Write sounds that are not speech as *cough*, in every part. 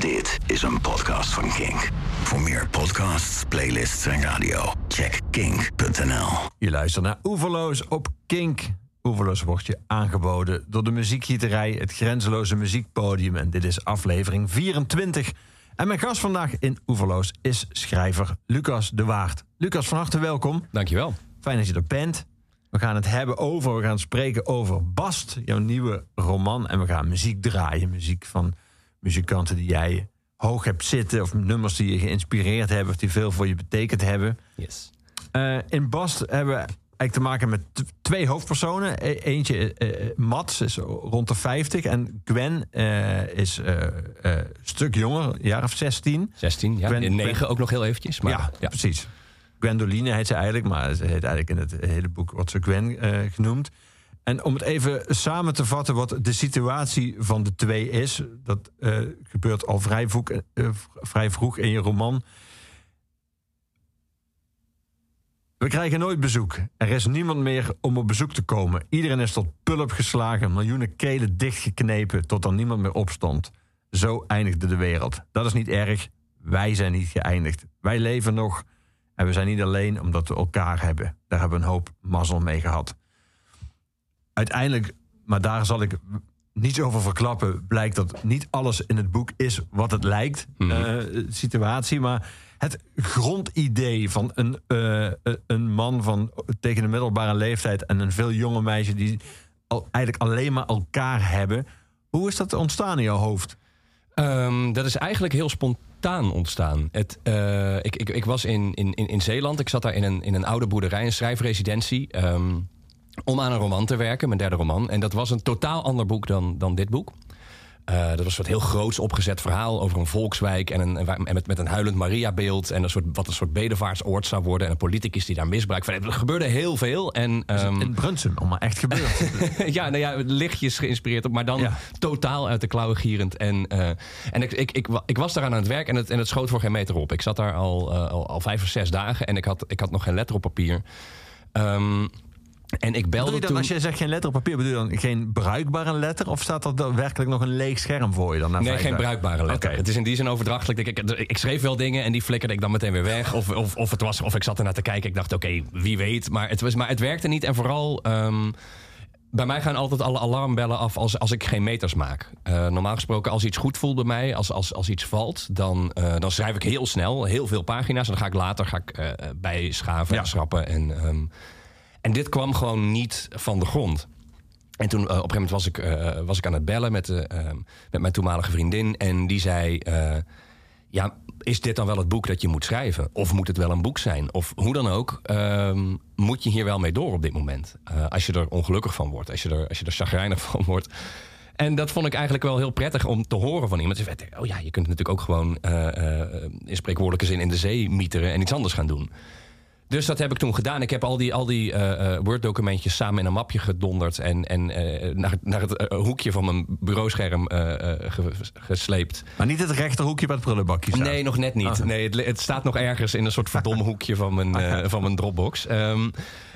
Dit is een podcast van Kink. Voor meer podcasts, playlists en radio, check kink.nl. Je luistert naar Oeverloos op Kink. Oeverloos wordt je aangeboden door de muziekgieterij, het grenzeloze muziekpodium. En dit is aflevering 24. En mijn gast vandaag in Oeverloos is schrijver Lucas de Waard. Lucas, van harte welkom. Dankjewel. Fijn dat je er bent. We gaan het hebben over, we gaan spreken over Bast, jouw nieuwe roman. En we gaan muziek draaien. Muziek van muzikanten die jij hoog hebt zitten. Of nummers die je geïnspireerd hebben. Of die veel voor je betekend hebben. Yes. Uh, in Bast hebben we eigenlijk te maken met twee hoofdpersonen. E eentje, uh, Mats, is rond de 50. En Gwen uh, is een stuk jonger, een jaar of 16. 16, ja. Gwen, in 9 ook nog heel eventjes. Maar, ja, ja, precies. Gwendoline heet ze eigenlijk, maar ze heet eigenlijk in het hele boek wordt ze Gwen genoemd. En om het even samen te vatten wat de situatie van de twee is. Dat gebeurt al vrij vroeg, vrij vroeg in je roman. We krijgen nooit bezoek. Er is niemand meer om op bezoek te komen. Iedereen is tot pulp geslagen, miljoenen kelen dichtgeknepen tot er niemand meer opstond. Zo eindigde de wereld. Dat is niet erg. Wij zijn niet geëindigd. Wij leven nog. En we zijn niet alleen omdat we elkaar hebben. Daar hebben we een hoop mazzel mee gehad. Uiteindelijk, maar daar zal ik niets over verklappen, blijkt dat niet alles in het boek is wat het lijkt. Mm -hmm. uh, situatie, maar het grondidee van een, uh, een man van tegen de middelbare leeftijd en een veel jonge meisje die al, eigenlijk alleen maar elkaar hebben. Hoe is dat ontstaan in jouw hoofd? Um, dat is eigenlijk heel spontaan ontstaan. Het, uh, ik, ik, ik, was in, in, in Zeeland. Ik zat daar in een, in een oude boerderij, een schrijfresidentie. Um, om aan een roman te werken, mijn derde roman. En dat was een totaal ander boek dan, dan dit boek. Uh, dat was een soort heel groots opgezet verhaal over een volkswijk... en, een, en met, met een huilend Maria-beeld... en een soort, wat een soort bedevaartsoord zou worden... en een politicus die daar misbruik van heeft. Er gebeurde heel veel. En, um, in Brunsum, allemaal echt gebeurd. *laughs* ja, nou ja, lichtjes geïnspireerd op... maar dan ja. totaal uit de klauwen gierend. En, uh, en ik, ik, ik, ik, was daaraan aan het werk en het, en het schoot voor geen meter op. Ik zat daar al, uh, al, al, vijf of zes dagen... en ik had, ik had nog geen letter op papier... Um, en ik belde je dan, toen... Als je zegt geen letter op papier, bedoel je dan geen bruikbare letter? Of staat er werkelijk nog een leeg scherm voor je dan? Nee, geen bruikbare letter. Okay. Het is in die zin overdrachtelijk. Ik, ik, ik, schreef wel dingen en die flikkerde ik dan meteen weer weg. Of, of, of, het was, of ik zat ernaar te kijken. Ik dacht, oké, okay, wie weet. Maar het, was, maar het werkte niet. En vooral... Um, bij mij gaan altijd alle alarmbellen af als, als ik geen meters maak. Uh, normaal gesproken, als iets goed voelt bij mij, als, als, als iets valt, dan, uh, dan schrijf ik heel snel, heel veel pagina's. En dan ga ik later ga ik, uh, bijschaven en schrappen. En, um, en dit kwam gewoon niet van de grond. En toen uh, op een gegeven moment was ik, uh, was ik aan het bellen met, uh, met mijn toenmalige vriendin. En die zei: Ja, is dit dan wel het boek dat je moet schrijven? Of moet het wel een boek zijn? Of hoe dan ook, ehm, moet je hier wel mee door op dit moment? als je er ongelukkig van wordt, als je er, als je er chagrijnig *laughs* van wordt. En dat vond ik eigenlijk wel heel prettig om te horen van iemand. Oh ja, je kunt natuurlijk ook gewoon in spreekwoordelijke zin in de zee mieteren en iets anders gaan doen. Dus dat heb ik toen gedaan. Ik heb al die, al die uh, Word-documentjes samen in een mapje gedonderd... en, en uh, naar, naar het uh, hoekje van mijn bureauscherm ge, gesleept. Maar niet het rechterhoekje bij het prullenbakje staat? Nee, nog net niet. Oh. Nee, het, het, staat nog ergens in een soort verdomme hoekje van mijn, *laughs* van mijn Dropbox. Um,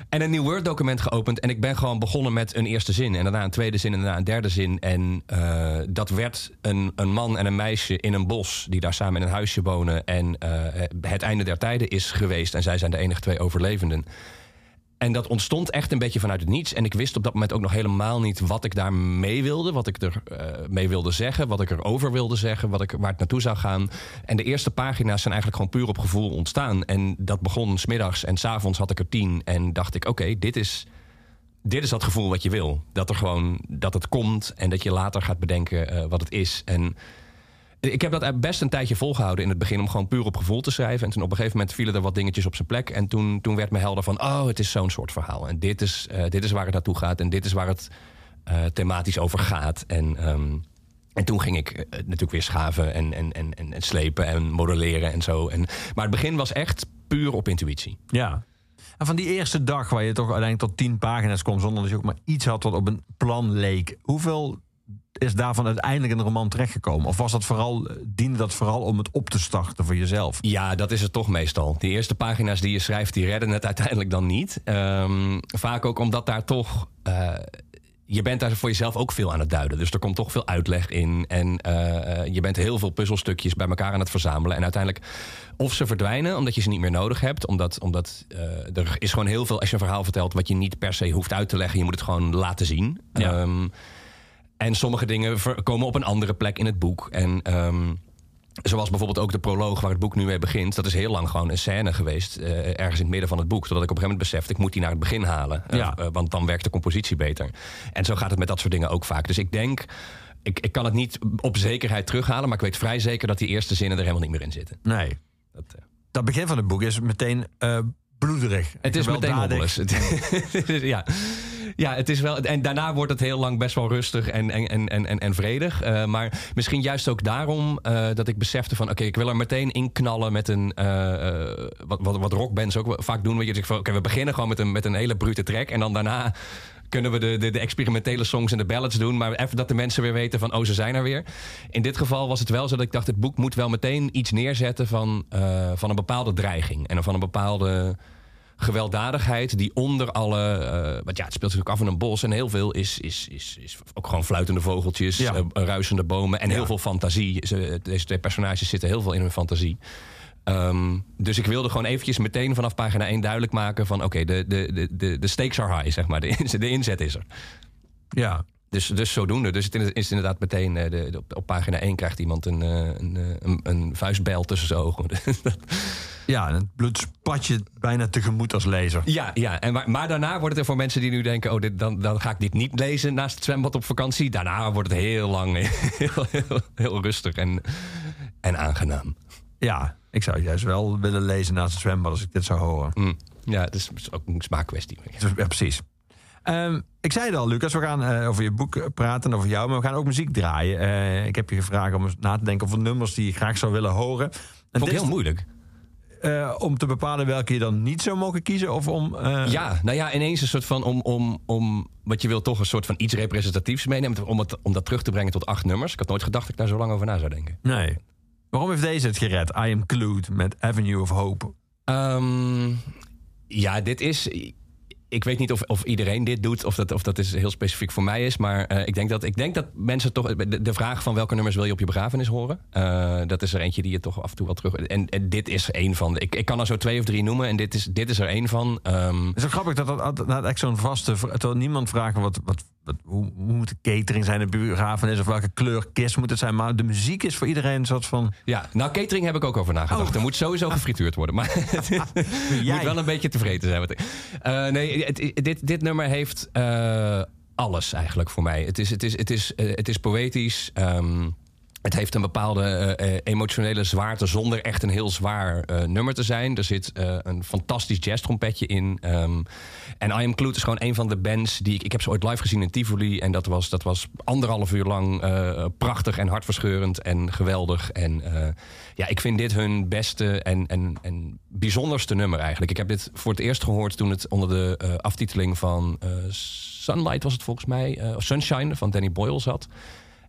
en een nieuw Word-document geopend. En ik ben gewoon begonnen met een eerste zin. En daarna een tweede zin en daarna een derde zin. En uh, dat werd een, een man en een meisje in een bos... die daar samen in een huisje wonen. En uh, het einde der tijden is geweest. En zij zijn de enige twee overlevenden. En dat ontstond echt een beetje vanuit het niets. En ik wist op dat moment ook nog helemaal niet wat ik daar mee wilde. Wat ik er uh, mee wilde zeggen. Wat ik erover wilde zeggen. Wat ik, waar het naartoe zou gaan. En de eerste pagina's zijn eigenlijk gewoon puur op gevoel ontstaan. En dat begon smiddags. En s'avonds had ik er tien. En dacht ik, oké, dit is... Dit is dat gevoel wat je wil. Dat er gewoon dat het komt en dat je later gaat bedenken uh, wat het is. En ik heb dat best een tijdje volgehouden in het begin om gewoon puur op gevoel te schrijven. En toen op een gegeven moment vielen er wat dingetjes op zijn plek. En toen, toen werd me helder van, oh, het is zo'n soort verhaal. En dit is, uh, dit is waar het naartoe gaat. En dit is waar het uh, thematisch over gaat. En, um, en toen ging ik uh, natuurlijk weer schaven en, en, en, en, en slepen en modelleren en zo. En, maar het begin was echt puur op intuïtie. Ja. En van die eerste dag waar je toch uiteindelijk tot tien pagina's kwam... zonder dat je ook maar iets had wat op een plan leek. Hoeveel is daarvan uiteindelijk in de roman terechtgekomen? Of was dat vooral, diende dat vooral om het op te starten voor jezelf? Ja, dat is het toch meestal. Die eerste pagina's die je schrijft, die redden het uiteindelijk dan niet. Um, vaak ook omdat daar toch... Uh, je bent daar voor jezelf ook veel aan het duiden. Dus er komt toch veel uitleg in. En eh, eh, je bent heel veel puzzelstukjes bij elkaar aan het verzamelen. En uiteindelijk, of ze verdwijnen omdat je ze niet meer nodig hebt. Omdat, omdat eh, er is gewoon heel veel, als je een verhaal vertelt... wat je niet per se hoeft uit te leggen. Je moet het gewoon laten zien. Ja. Ehm, en sommige dingen komen op een andere plek in het boek. En ehm, zoals bijvoorbeeld ook de proloog waar het boek nu mee begint. Dat is heel lang gewoon een scène geweest. eh, ergens in het midden van het boek. Totdat ik op een gegeven moment besefte, ik moet die naar het begin halen. Eh, Ja. eh, want dan werkt de compositie beter. En zo gaat het met dat soort dingen ook vaak. Dus ik denk, ik, ik kan het niet op zekerheid terughalen. Maar ik weet vrij zeker dat die eerste zinnen er helemaal niet meer in zitten. Nee. Dat, Dat begin van het boek is meteen bloederig. het is meteen *laughs* is- ja. Ja, het is wel. En daarna wordt het heel lang best wel rustig en, en, en, en, en, vredig. Eh, maar misschien juist ook daarom eh, dat ik besefte van... oké, ik wil er meteen in knallen met een... eh, wat, wat, wat rockbands ook vaak doen. Weet je, dus van, oké, we beginnen gewoon met een, met een hele brute track... en dan daarna kunnen we de, de, de experimentele songs en de ballads doen... maar even dat de mensen weer weten van... oh, ze zijn er weer. In dit geval was het wel zo dat ik dacht... het boek moet wel meteen iets neerzetten van, van een bepaalde dreiging... en van een bepaalde gewelddadigheid die onder alle. eh want ja, het speelt natuurlijk af in een bos en heel veel is, is, is, is ook gewoon fluitende vogeltjes, Ja. eh, ruisende bomen en heel veel fantasie. Ze, deze twee personages zitten heel veel in hun fantasie. Ehm, dus ik wilde gewoon eventjes meteen vanaf pagina 1 duidelijk maken van oké, de, de, de, de, de stakes are high, zeg maar. De, inzet- de inzet is er. Ja. Dus, dus zodoende. Dus het is inderdaad meteen eh, de, de- op, op pagina 1 krijgt iemand een, eh, een, eh, een, een vuistbijl tussen zijn ogen. *laughs* ja, en het bloed spat je bijna tegemoet als lezer. Ja, ja. En maar, maar daarna wordt het er voor mensen die nu denken: oh, dit, dan, dan ga ik dit niet lezen naast het zwembad op vakantie. Daarna wordt het heel lang, *laughs* heel, heel, heel rustig en, en aangenaam. Ja, ik zou het juist wel willen lezen naast het zwembad als ik dit zou horen. Mm. Ja, het is ook een smaakkwestie. Ja, precies. Ehm, ik zei het al, Lucas, we gaan eh, over je boek eh, praten en over jou, maar we gaan ook muziek draaien. Eh, ik heb je gevraagd om eens na te denken over nummers die je graag zou willen horen. En Vond ik heel moeilijk. om te bepalen welke je dan niet zou mogen kiezen? Of om, Ja, nou ja, ineens een soort van om, om, om. Want je wil toch een soort van iets representatiefs meenemen. Om, het, om dat terug te brengen tot acht nummers. Ik had nooit gedacht dat ik daar zo lang over na zou denken. Nee. Waarom heeft deze het gered? I Am Clued met Avenue of Hope. Ehm, ja, dit is. Ik weet niet of, of iedereen dit doet, of dat, of dat is heel specifiek voor mij is. Maar eh, ik, denk dat, ik denk dat mensen toch. De, de vraag van welke nummers wil je op je begrafenis horen? eh, dat is er eentje die je toch af en toe wel terug. En, dit is één van. Ik, ik kan er zo twee of drie noemen en dit is, dit is er één van. Ehm, Het is grappig dat dat nou, echt zo'n vaste... Terwijl niemand vraagt wat, wat, hoe, hoe moet de catering zijn, de begrafenis... of welke kleur kist moet het zijn. Maar de muziek is voor iedereen een soort van... ja, nou, catering heb ik ook over nagedacht. Oh. Er moet sowieso gefrituurd worden. Maar *laughs* het moet wel een beetje tevreden zijn. met- Eh, nee, het- dit, dit nummer heeft eh, alles eigenlijk voor mij. Het is, het is, het is, eh, het is poëtisch. ehm, het heeft een bepaalde eh, eh, emotionele zwaarte zonder echt een heel zwaar eh, nummer te zijn. Er zit een fantastisch jazztrompetje in. ehm, en I Am Clued is gewoon een van de bands die ik... Ik heb ze ooit live gezien in Tivoli. En dat was, dat was anderhalf uur lang prachtig en hartverscheurend en geweldig. En ja, ik vind dit hun beste en, en, en bijzonderste nummer eigenlijk. Ik heb dit voor het eerst gehoord toen het onder de aftiteling van Sunlight was het volgens mij. of Sunshine van Danny Boyle zat.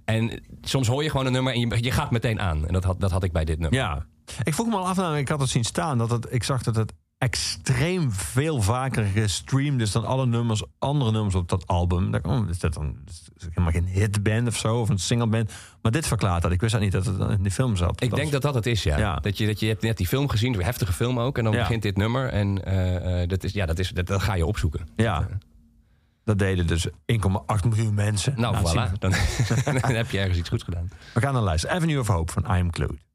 En soms hoor je gewoon een nummer en je, je gaat meteen aan. En dat had, dat had ik bij dit nummer. Ja. Ik vroeg me al af, namelijk, ik had het zien staan... dat het, ik zag dat het extreem veel vaker gestreamd is... dan alle nummers, andere nummers op dat album. Oh, is dat dan is helemaal geen hitband of zo? Of een singleband? Maar dit verklaart dat. Ik wist dat niet dat het in die film zat. Ik denk dat dat het is, ja. Ja. Dat, je, dat je hebt net die film gezien, een heftige film ook. En dan Ja. begint dit nummer. En eh, eh, dat, is, ja, dat, is, dat, dat ga je opzoeken. Ja. Dat deden dus 1,8 miljoen mensen. Nou, Nou, voilà. Dan, *laughs* dan heb je ergens iets goeds gedaan. We gaan dan luisteren. Avenue of Hope van I Am Clued.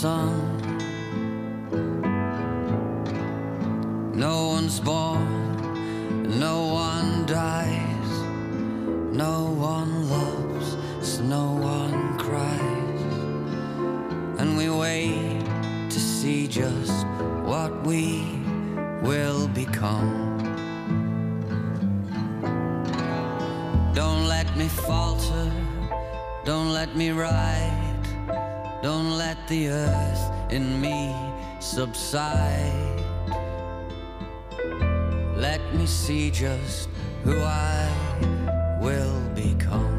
song. in me subside. Let me see just who I will become.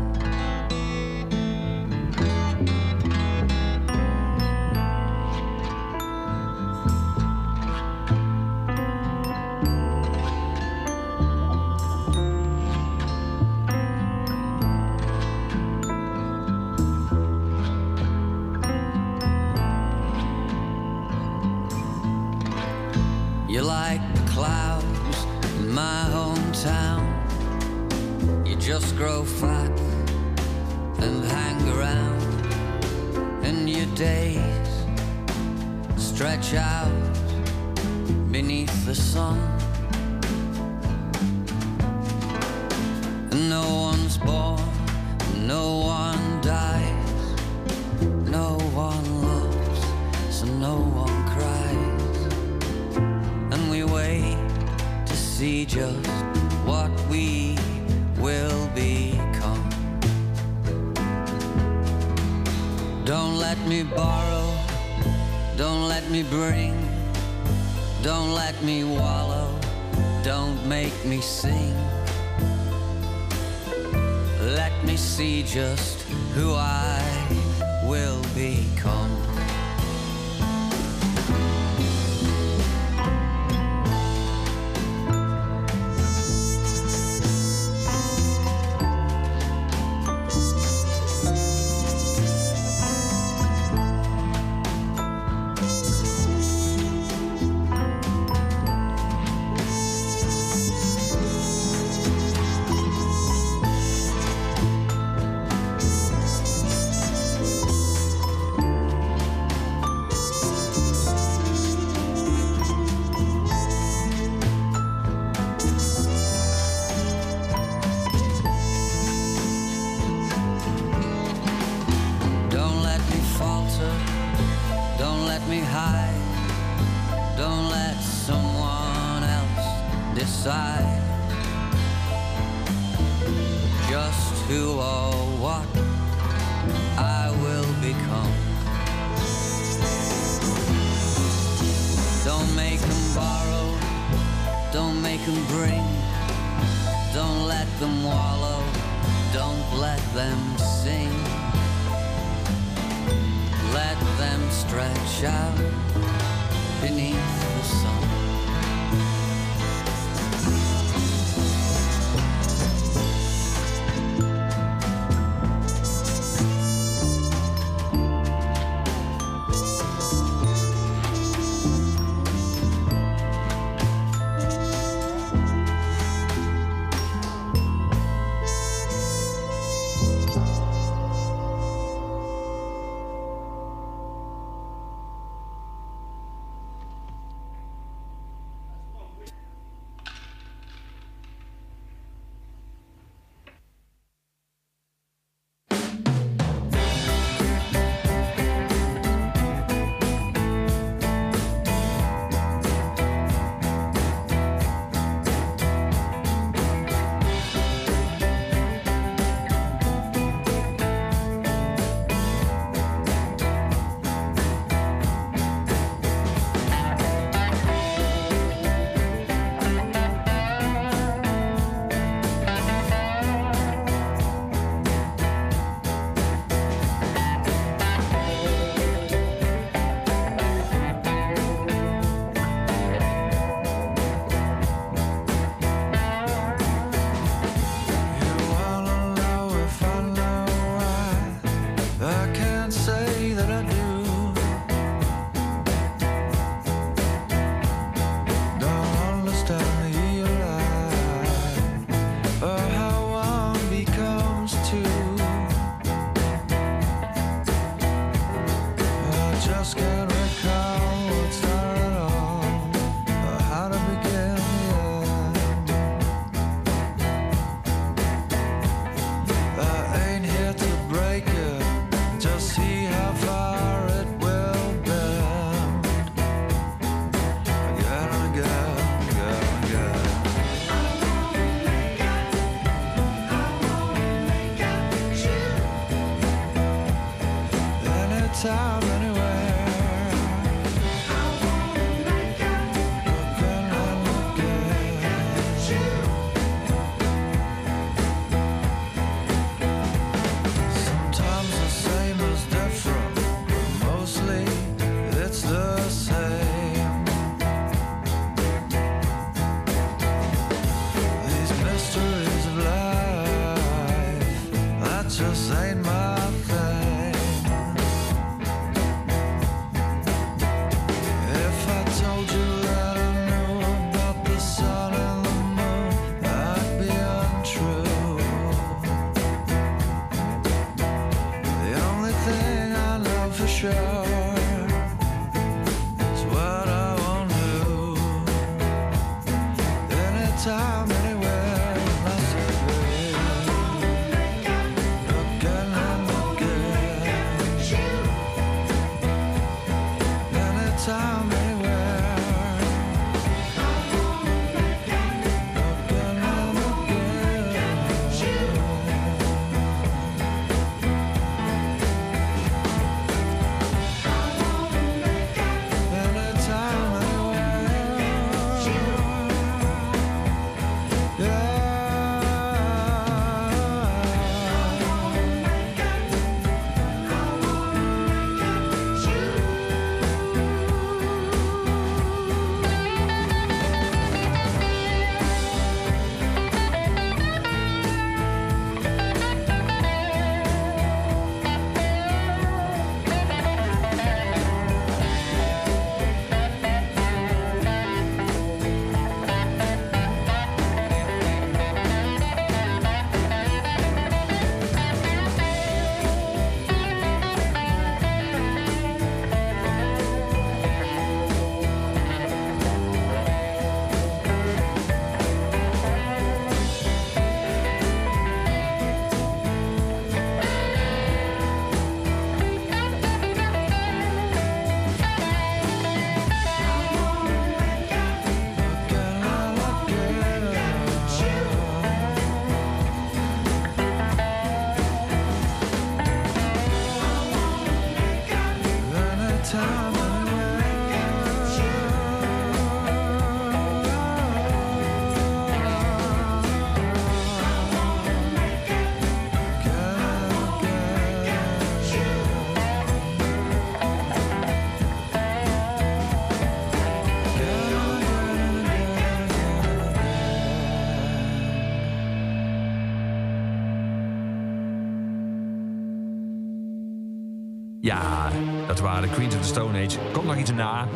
Queens of the Stone Age. Komt nog iets na.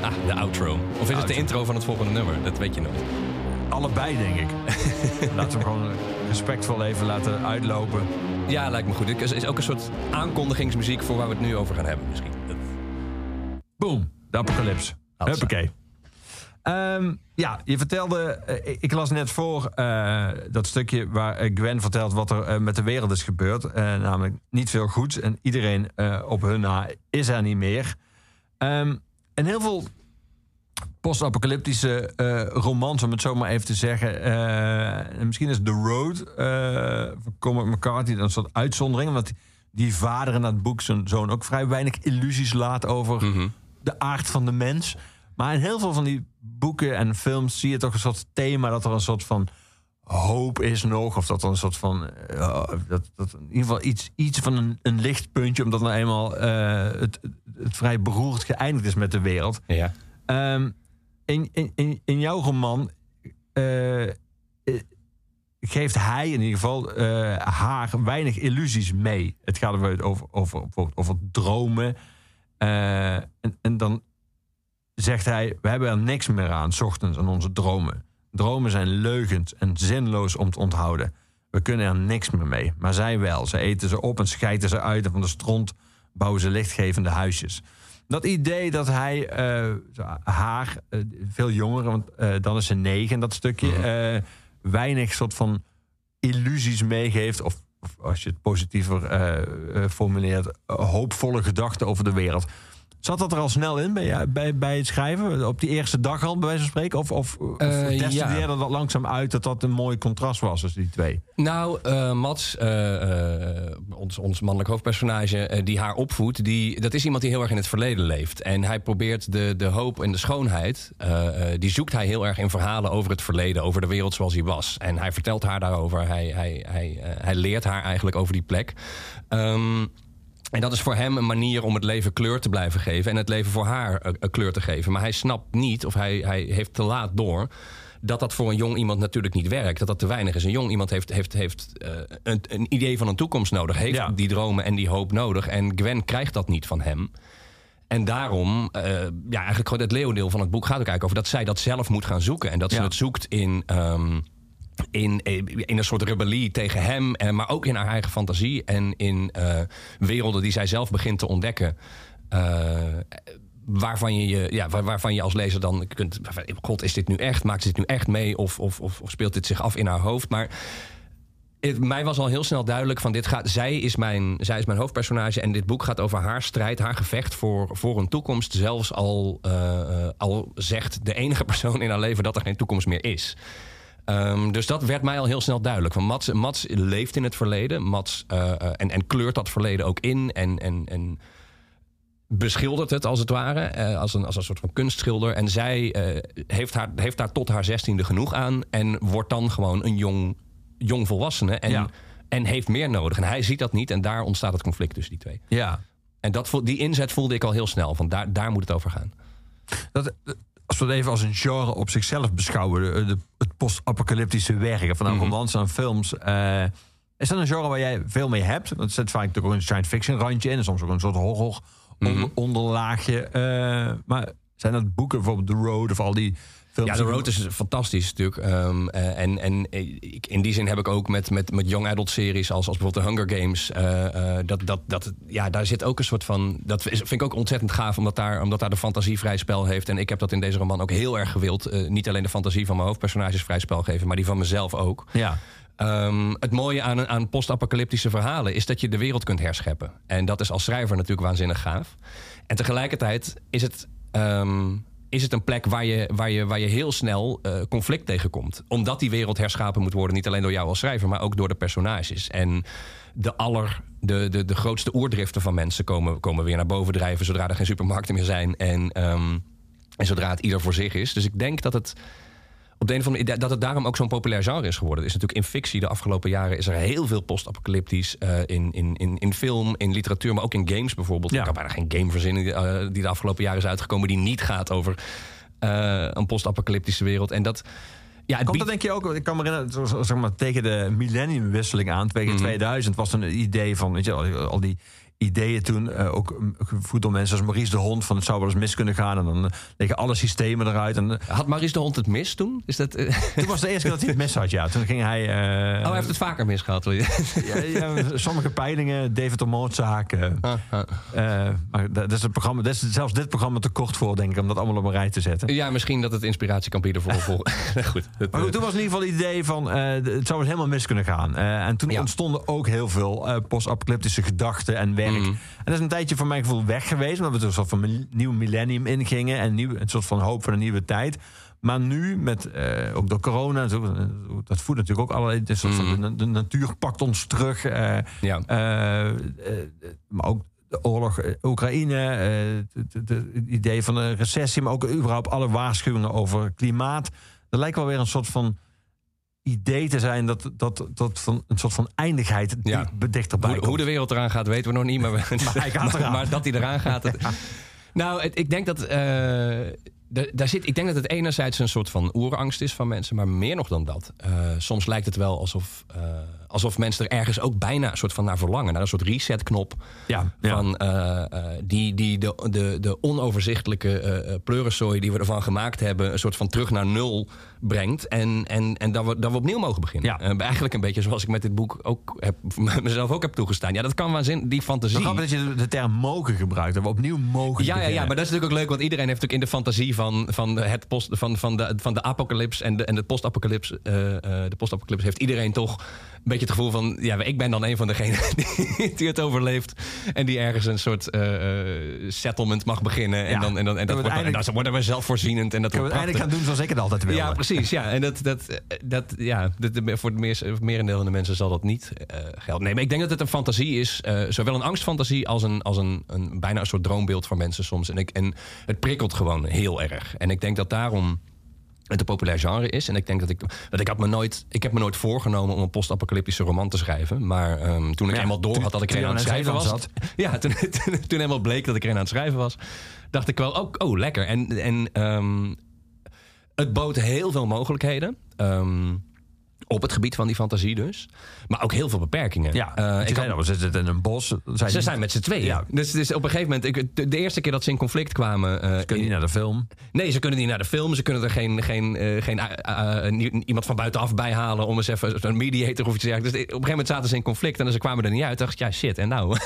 Ah, de outro. Of is het de intro van het volgende nummer? Dat weet je nooit. Allebei, denk ik. *laughs* Laten we hem gewoon respectvol even laten uitlopen. Ja, lijkt me goed. Het is ook een soort aankondigingsmuziek voor waar we het nu over gaan hebben misschien. Boom, de apocalypse. Huppakee. Ehm, ja, je vertelde, eh, ik- las net voor eh, dat stukje waar eh, Gwen vertelt wat er met de wereld is gebeurd. Namelijk niet veel goeds en iedereen op hun na is er niet meer. Ehm, en heel veel post-apocalyptische romans, om het zo maar even te zeggen. en misschien is The Road van Cormac McCarthy een soort uitzondering. Want die vader in dat boek zijn zoon ook vrij weinig illusies laat over de aard van de mens. Maar in heel veel van die boeken en films zie je toch een soort thema dat er een soort van hoop is nog. Of dat er een soort van. eh, dat, dat in ieder geval iets, iets van een, een lichtpuntje, omdat nou eenmaal eh, het, het vrij beroerd geëindigd is met de wereld. Ja. Ehm, in, in, in, in jouw roman eh, geeft hij in ieder geval haar weinig illusies mee. Het gaat over, over, over, over, over dromen. En, en dan zegt hij: We hebben er niks meer aan, 's ochtends aan onze dromen. Dromen zijn leugens en zinloos om te onthouden. We kunnen er niks meer mee. Maar zij wel. Ze eten ze op en schijten ze uit. En van de stront bouwen ze lichtgevende huisjes. Dat idee dat hij eh, haar, eh, veel jonger, want eh, dan is ze negen, dat stukje, eh, weinig soort van illusies meegeeft. Of, of als je het positiever formuleert, hoopvolle gedachten over de wereld. Zat dat er al snel in bij, bij, bij het schrijven? Op die eerste dag al, bij wijze van spreken? Of, of, of Eh, ja. dat langzaam uit dat dat een mooi contrast was tussen die twee? Nou, eh, Mats, eh, ons, ons mannelijk hoofdpersonage, die haar opvoedt, die, dat is iemand die heel erg in het verleden leeft. En hij probeert de, de hoop en de schoonheid, die zoekt hij heel erg in verhalen over het verleden, over de wereld zoals die was. En hij vertelt haar daarover, hij, hij, hij, hij leert haar eigenlijk over die plek. Ehm, en dat is voor hem een manier om het leven kleur te blijven geven. En het leven voor haar eh, een kleur te geven. Maar hij snapt niet, of hij, hij heeft te laat door. dat dat voor een jong iemand natuurlijk niet werkt. Dat dat te weinig is. Een jong iemand heeft, heeft, heeft eh, een, een idee van een toekomst nodig. Heeft Ja. die dromen en die hoop nodig. En Gwen krijgt dat niet van hem. En daarom, eh, ja, eigenlijk gewoon het leeuwendeel van het boek gaat ook eigenlijk over dat zij dat zelf moet gaan zoeken. En dat ze Ja. het zoekt in. ehm, in, in een soort rebellie tegen hem, eh, maar ook in haar eigen fantasie en in eh, werelden die zij zelf begint te ontdekken. eh, waarvan je, je, ja, waar- waarvan je als lezer dan kunt. God, is dit nu echt? Maakt dit nu echt mee? Of, of, of, speelt dit zich af in haar hoofd? Maar mij was al heel snel duidelijk van dit gaat. Zij is, mijn, zij is mijn hoofdpersonage. En dit boek gaat over haar strijd, haar gevecht voor, voor een toekomst. Zelfs al, eh, eh, al zegt de enige persoon in haar leven dat er geen toekomst meer is. Ehm, dus dat werd mij al heel snel duidelijk. Want Mats, Mats leeft in het verleden. Mats, eh, eh, en, en kleurt dat verleden ook in. En, en, en beschildert het als het ware. eh, als, een, als een soort van kunstschilder. En zij heeft, haar, heeft daar tot haar zestiende genoeg aan. En wordt dan gewoon een jong, jong volwassene. En, Ja. en heeft meer nodig. En hij ziet dat niet. En daar ontstaat het conflict tussen die twee. Ja. En dat, die inzet voelde ik al heel snel. Van daar, daar moet het over gaan. Dat, als we het even als een genre op zichzelf beschouwen, de, de- het post-apocalyptische werken van Mhm. romans en films. eh, is dat een genre waar jij veel mee hebt? Want het zit vaak natuurlijk ook een science fiction randje in, en soms ook een soort horror Mhm. onder- onderlaagje. eh, maar zijn dat boeken, bijvoorbeeld The Road of al die films? Ja, The Road is fantastisch natuurlijk. Ehm, eh, en en eh, ik, in die zin heb ik ook met, met, met young adult series... als, als bijvoorbeeld de Hunger Games... eh, dat, dat, dat, ja, daar zit ook een soort van... Dat is, vind ik ook ontzettend gaaf, omdat daar, omdat daar de fantasie vrij spel heeft. En ik heb dat in deze roman ook heel erg gewild. Niet alleen de fantasie van mijn hoofdpersonages vrij spel geven... maar die van mezelf ook. Ja. Ehm, het mooie aan, aan post-apocalyptische verhalen is dat je de wereld kunt herscheppen. En dat is als schrijver natuurlijk waanzinnig gaaf. En tegelijkertijd is het, ehm, is het een plek waar je, waar je, waar je heel snel eh, conflict tegenkomt. Omdat die wereld herschapen moet worden, niet alleen door jou als schrijver, maar ook door de personages. En de aller. De, de, de grootste oerdriften van mensen komen, komen weer naar boven drijven zodra er geen supermarkten meer zijn. En, ehm, en zodra het ieder voor zich is. Dus ik denk dat het op de een of andere manier, dat het daarom ook zo'n populair genre is geworden. Er is natuurlijk in fictie de afgelopen jaren is er heel veel post-apocalyptisch eh, in, in, in, in film, in literatuur, maar ook in games bijvoorbeeld. Ja. Ik kan bijna geen game verzinnen die, eh, die de afgelopen jaren is uitgekomen die niet gaat over eh, een post-apocalyptische wereld. En dat, ja, het Komt dat denk je ook, ik kan me herinneren, zeg maar, tegen de millenniumwisseling aan, tegen Mhm. 2000, was er een idee van, weet je, al die ideeën toen. eh, ook mm, gevoed door mensen als Maurice de Hond. Van het zou wel eens mis kunnen gaan. En dan eh, liggen alle systemen eruit. En eh, Had Maurice de Hond het mis toen? Is dat, *laughs* toen was de eerste keer dat hij het mis had. Ja, toen ging hij. eh, oh, hij heeft het vaker misgehad. wil je? ja, ja, sommige peilingen, David de Moordzaak. eh, Ah, ah. maar dat is het programma. Dat is zelfs dit programma te kort voor, denk ik, om dat allemaal op een rij te zetten. Ja, misschien dat het inspiratie kan bieden voor... voor *laughs* *laughs* goed. Het, Maar goed, toen was in ieder geval het idee van eh, het zou eens helemaal mis kunnen gaan. Eh, en toen Ja. ontstonden ook heel veel eh, post-apocalyptische gedachten en werk. Mhm. En dat is een tijdje voor mijn gevoel weg geweest, omdat we er een soort van nieuw millennium ingingen en nieuw, een soort van hoop voor een nieuwe tijd. Maar nu, met, eh, ook door corona, en zo, eh, dat voedt natuurlijk ook allerlei. Mhm. de, de natuur pakt ons terug. eh, ja. maar ook de oorlog Oekraïne, het idee van een recessie, maar ook überhaupt alle waarschuwingen over klimaat. Er lijkt wel weer een soort van idee te zijn dat, dat, dat van een soort van eindigheid Ja. die dichterbij Hoe, komt. hoe de wereld eraan gaat, weten we nog niet. Maar, we- *laughs* Maar hij gaat *laughs* eraan. maar dat hij eraan gaat. het- *laughs* Nou, het- ik denk dat. eh, da- daar zit, ik denk dat het enerzijds een soort van oerangst is van mensen, maar meer nog dan dat. Eh, soms lijkt het wel alsof, eh, alsof mensen er ergens ook bijna een soort van naar verlangen. Naar een soort resetknop. ja, ja. Van, eh, eh, die die de, de, de onoverzichtelijke eh eh, pleurensooi die we ervan gemaakt hebben, een soort van terug naar nul brengt. En, en, en dat, we, dat we opnieuw mogen beginnen. Ja. Eh, eigenlijk een beetje zoals ik met dit boek ook heb, *laughs* mezelf ook heb toegestaan. Ja, dat kan waanzin, die fantasie. grappig dat je de, term mogen gebruikt, dat we opnieuw mogen Ja, ja, ja, beginnen. maar dat is natuurlijk ook leuk, want iedereen heeft natuurlijk in de fantasie van, van, het post, van, van, de, van de apocalyps en de, en de post-apocalyps. de post-apocalyps heeft iedereen toch een beetje het gevoel van: ja, ik ben dan een van degenen *laughs* die, die het overleeft. En die ergens een soort eh, eh, settlement mag beginnen. En Ja. dan, en dan, en Dat dat, wordt, dan, en dan worden we zelfvoorzienend. En dat we wordt het eindelijk gaan doen zoals ik het altijd wilde. ja, precies. Ja. En dat, dat, dat, ja, dat, voor het meer, merendeel van de mensen zal dat niet eh, gelden. Nee, maar ik denk dat het een fantasie is. zowel een angstfantasie als, een, als een, een bijna een soort droombeeld voor mensen soms. En, ik, en het prikkelt gewoon heel erg. En ik denk dat daarom het een populair genre is. En ik denk dat ik. Dat ik, had me nooit, ik heb me nooit voorgenomen om een post-apocalyptische roman te schrijven. Maar ehm, toen ik Ja, eenmaal door had dat ik er aan het schrijven was. *laughs* Ja, toen, toen, toen eenmaal bleek dat ik er een aan het schrijven was, dacht ik wel, oh, oh lekker. En, en ehm, het bood heel veel mogelijkheden. ehm, op het gebied van die fantasie dus. Maar ook heel veel beperkingen. Ja, Eh, ik had- we zitten in een bos. Zij ze zijn met z'n tweeën. Ja. Dus, dus op een gegeven moment, ik, de, de eerste keer dat ze in conflict kwamen. eh, kunnen niet naar de film. Nee, ze kunnen niet naar de film. Ze kunnen er geen, geen, eh, geen iemand van buitenaf bij halen om eens even een mediator of iets dergelijks. Dus op een gegeven moment zaten ze in conflict en ze kwamen er niet uit. dacht ik, ja shit, en nou?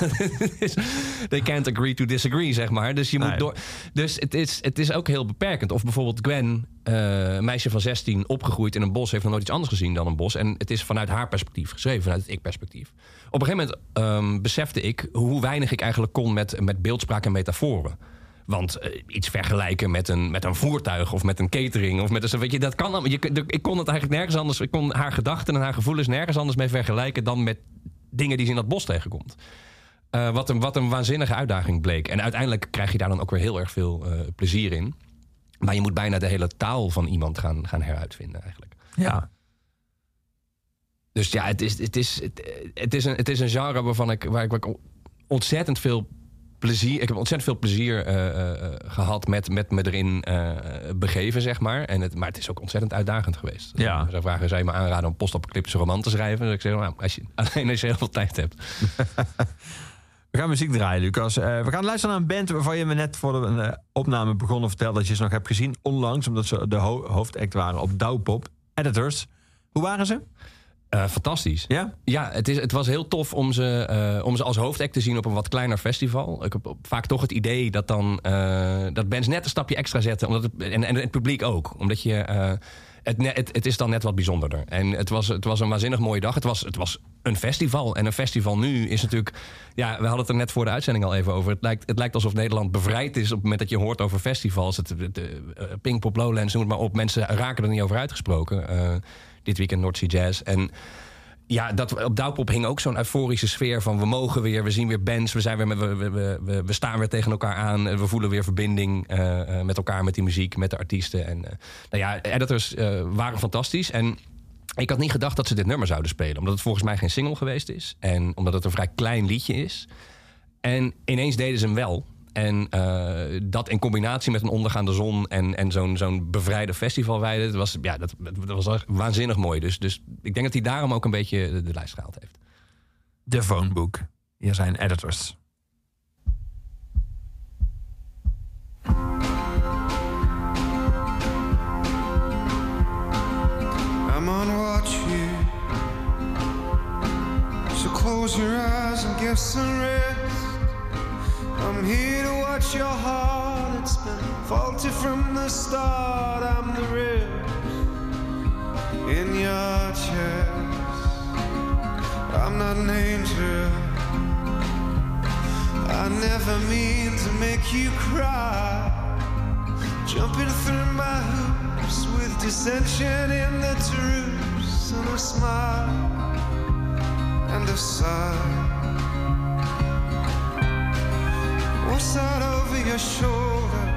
*laughs* They can't agree to disagree, zeg maar. Dus je moet Nee. door. Dus het is, het is ook heel beperkend. Of bijvoorbeeld Gwen, een meisje van 16, opgegroeid in een bos, heeft nog nooit iets anders gezien dan een bos. En het is vanuit haar perspectief vanuit het ik-perspectief. Op een gegeven moment ehm, besefte ik hoe weinig ik eigenlijk kon met, met beeldspraak en metaforen. Want eh, iets vergelijken met een, met een voertuig of met een catering of met een. Weet je, dat kan allemaal. Ik kon het eigenlijk nergens anders. Ik kon haar gedachten en haar gevoelens nergens anders mee vergelijken dan met dingen die ze in dat bos tegenkomt. Eh, wat, een, wat een waanzinnige uitdaging bleek. En uiteindelijk krijg je daar dan ook weer heel erg veel eh, plezier in. Maar je moet bijna de hele taal van iemand gaan, gaan heruitvinden eigenlijk. Ja. Dus ja, het is, het is, het, is, een, het is een genre waarvan ik, waar ik, waar ik ontzettend veel plezier. Ik heb ontzettend veel plezier eh, eh, eh, gehad met, met me erin begeven, zeg maar. En het, maar het is ook ontzettend uitdagend geweest. Ja. Ze vragen, zou je me aanraden om een post-apocalyptische roman te schrijven? Dus ik zeg, nou, als je, *laughs* alleen als je heel veel tijd hebt. *laughs* We gaan muziek draaien, Lucas. We gaan luisteren naar een band waarvan je me net voor de eh, opname begonnen vertelde dat je ze nog hebt gezien onlangs, omdat ze de ho hoofdact waren op Douwpop. Editors. Hoe waren ze? Eh, fantastisch. Ja? Ja, het, is, het was heel tof om ze, eh, om ze als hoofdact te zien op een wat kleiner festival. Ik heb vaak toch het idee dat dan eh, dat bands net een stapje extra zetten. Omdat het, en, en het publiek ook. Omdat je. het, het, het is dan net wat bijzonderder. En het was, het was een waanzinnig mooie dag. Het was, het was een festival. En een festival nu is natuurlijk. Ja, we hadden het er net voor de uitzending al even over. Het lijkt, het lijkt alsof Nederland bevrijd is op het moment dat je hoort over festivals. Het, Pinkpop, Lowlands, noem het maar op. Mensen raken er niet over uitgesproken. Dit weekend North Sea Jazz. En ja, dat, op Douwpop hing ook zo'n euforische sfeer van... we mogen weer, we zien weer bands, we, zijn weer we, we, we, we staan weer tegen elkaar aan... we voelen weer verbinding eh, eh, met elkaar, met die muziek, met de artiesten. En, eh, nou ja, editors waren fantastisch. En ik had niet gedacht dat ze dit nummer zouden spelen... omdat het volgens mij geen single geweest is. En omdat het een vrij klein liedje is. En ineens deden ze hem wel. En uh, dat in combinatie met een ondergaande zon en, en zo'n zo'n bevrijde festivalweide, dat was, ja, dat, dat was waanzinnig mooi. Dus, dus ik denk dat hij daarom ook een beetje de, lijst gehaald heeft. De Phonebook. Hier zijn editors. I'm on watch here. So close your eyes and get some rest. I'm here to watch your heart. It's been faulty from the start. I'm the rib in your chest. I'm not an angel. I never mean to make you cry. Jumping through my hoops with dissension in the truce and a smile and a sigh. your shoulder.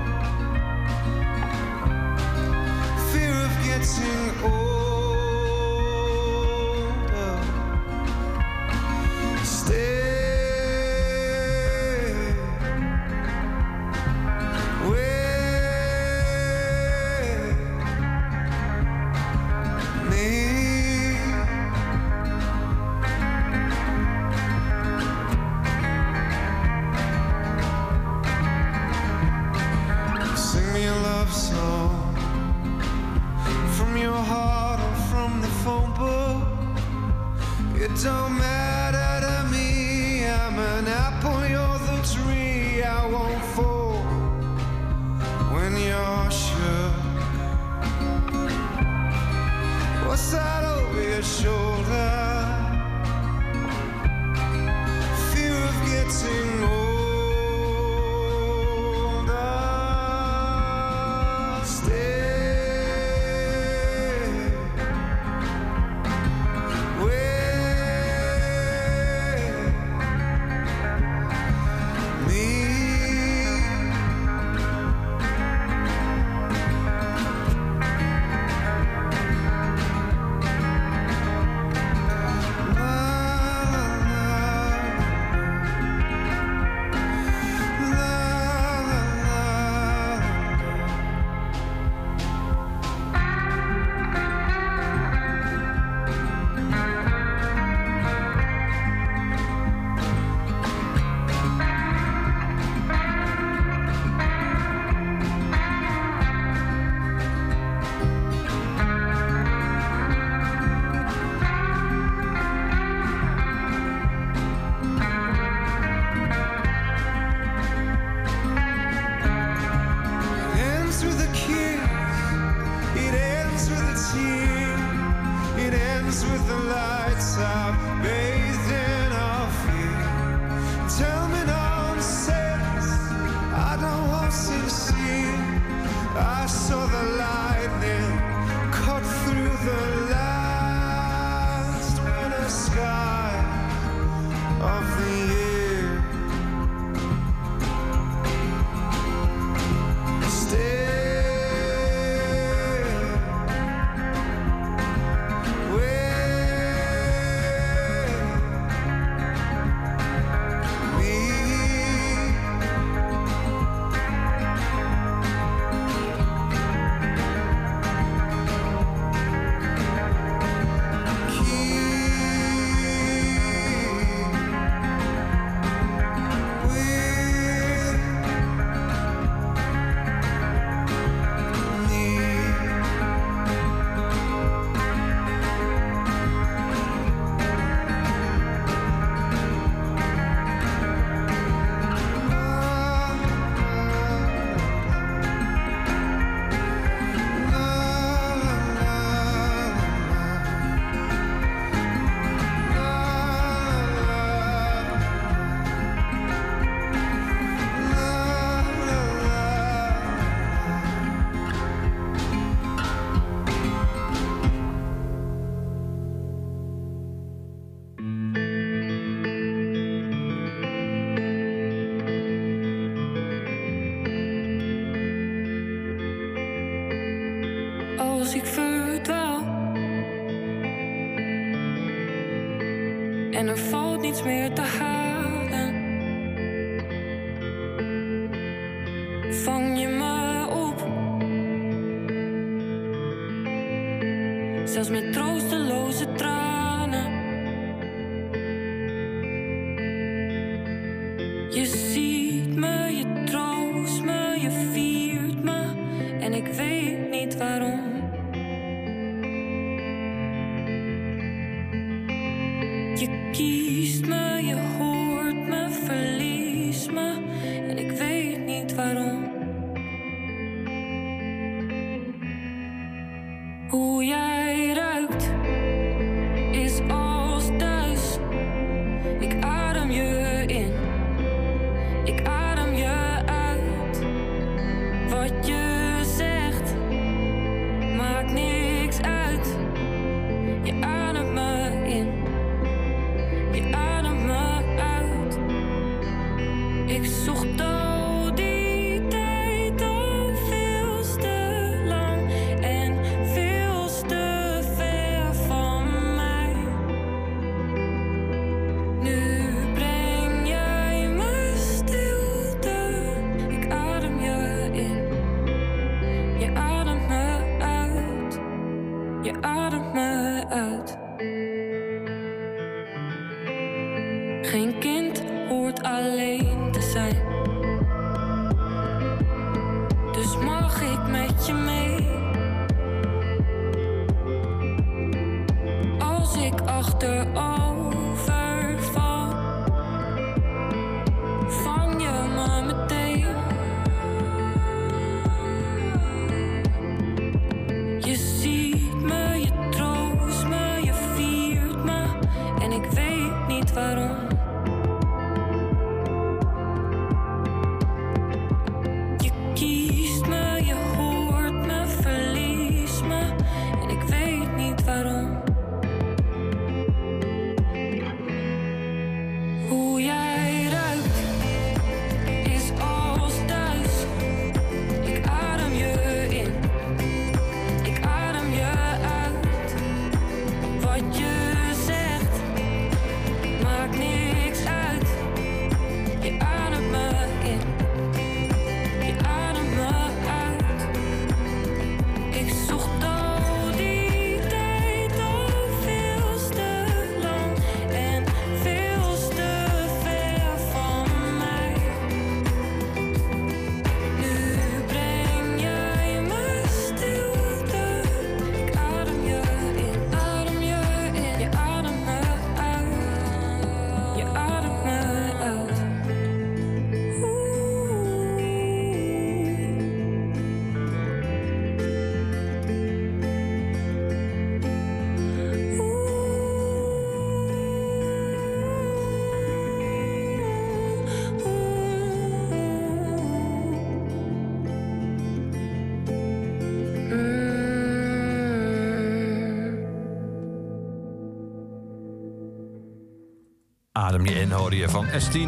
In, hoorde je van S10.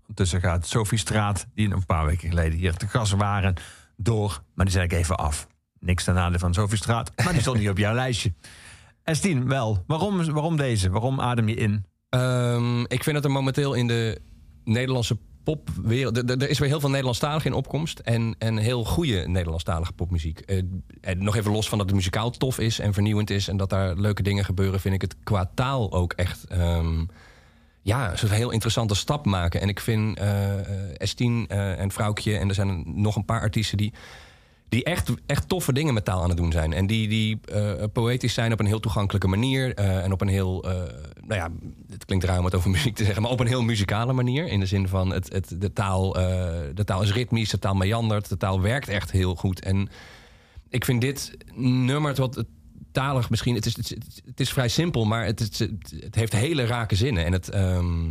Ondertussen gaat Sophie Straat, die een paar weken geleden hier te gast waren, door. Maar die zet ik even af. Niks ten nadele van Sophie Straat, maar die stond niet op jouw *laughs* lijstje. S10, wel. Waarom, waarom deze? Waarom adem je in? Ehm, ik vind dat er momenteel in de Nederlandse popwereld... Er, er- er is weer heel veel Nederlandstalig in opkomst. En, en heel goede Nederlandstalige popmuziek. Eh, en nog even los van dat het muzikaal tof is en vernieuwend is... en dat daar leuke dingen gebeuren... vind ik het qua taal ook echt... ehm, ja, een heel interessante stap maken. En ik vind eh eh, S10 eh, en Vrouwtje... en er zijn nog een paar artiesten die... Die echt, echt toffe dingen met taal aan het doen zijn. En die, die poëtisch zijn op een heel toegankelijke manier. en op een heel, nou ja, het klinkt raar om het over muziek te zeggen, maar op een heel muzikale manier. In de zin van het, het, de, taal, de taal is ritmisch, de taal meandert, de taal werkt echt heel goed. En ik vind dit nummer, wat talig misschien, het is, het, is- het is vrij simpel, maar het, het, het heeft hele rake zinnen. En het, ehm,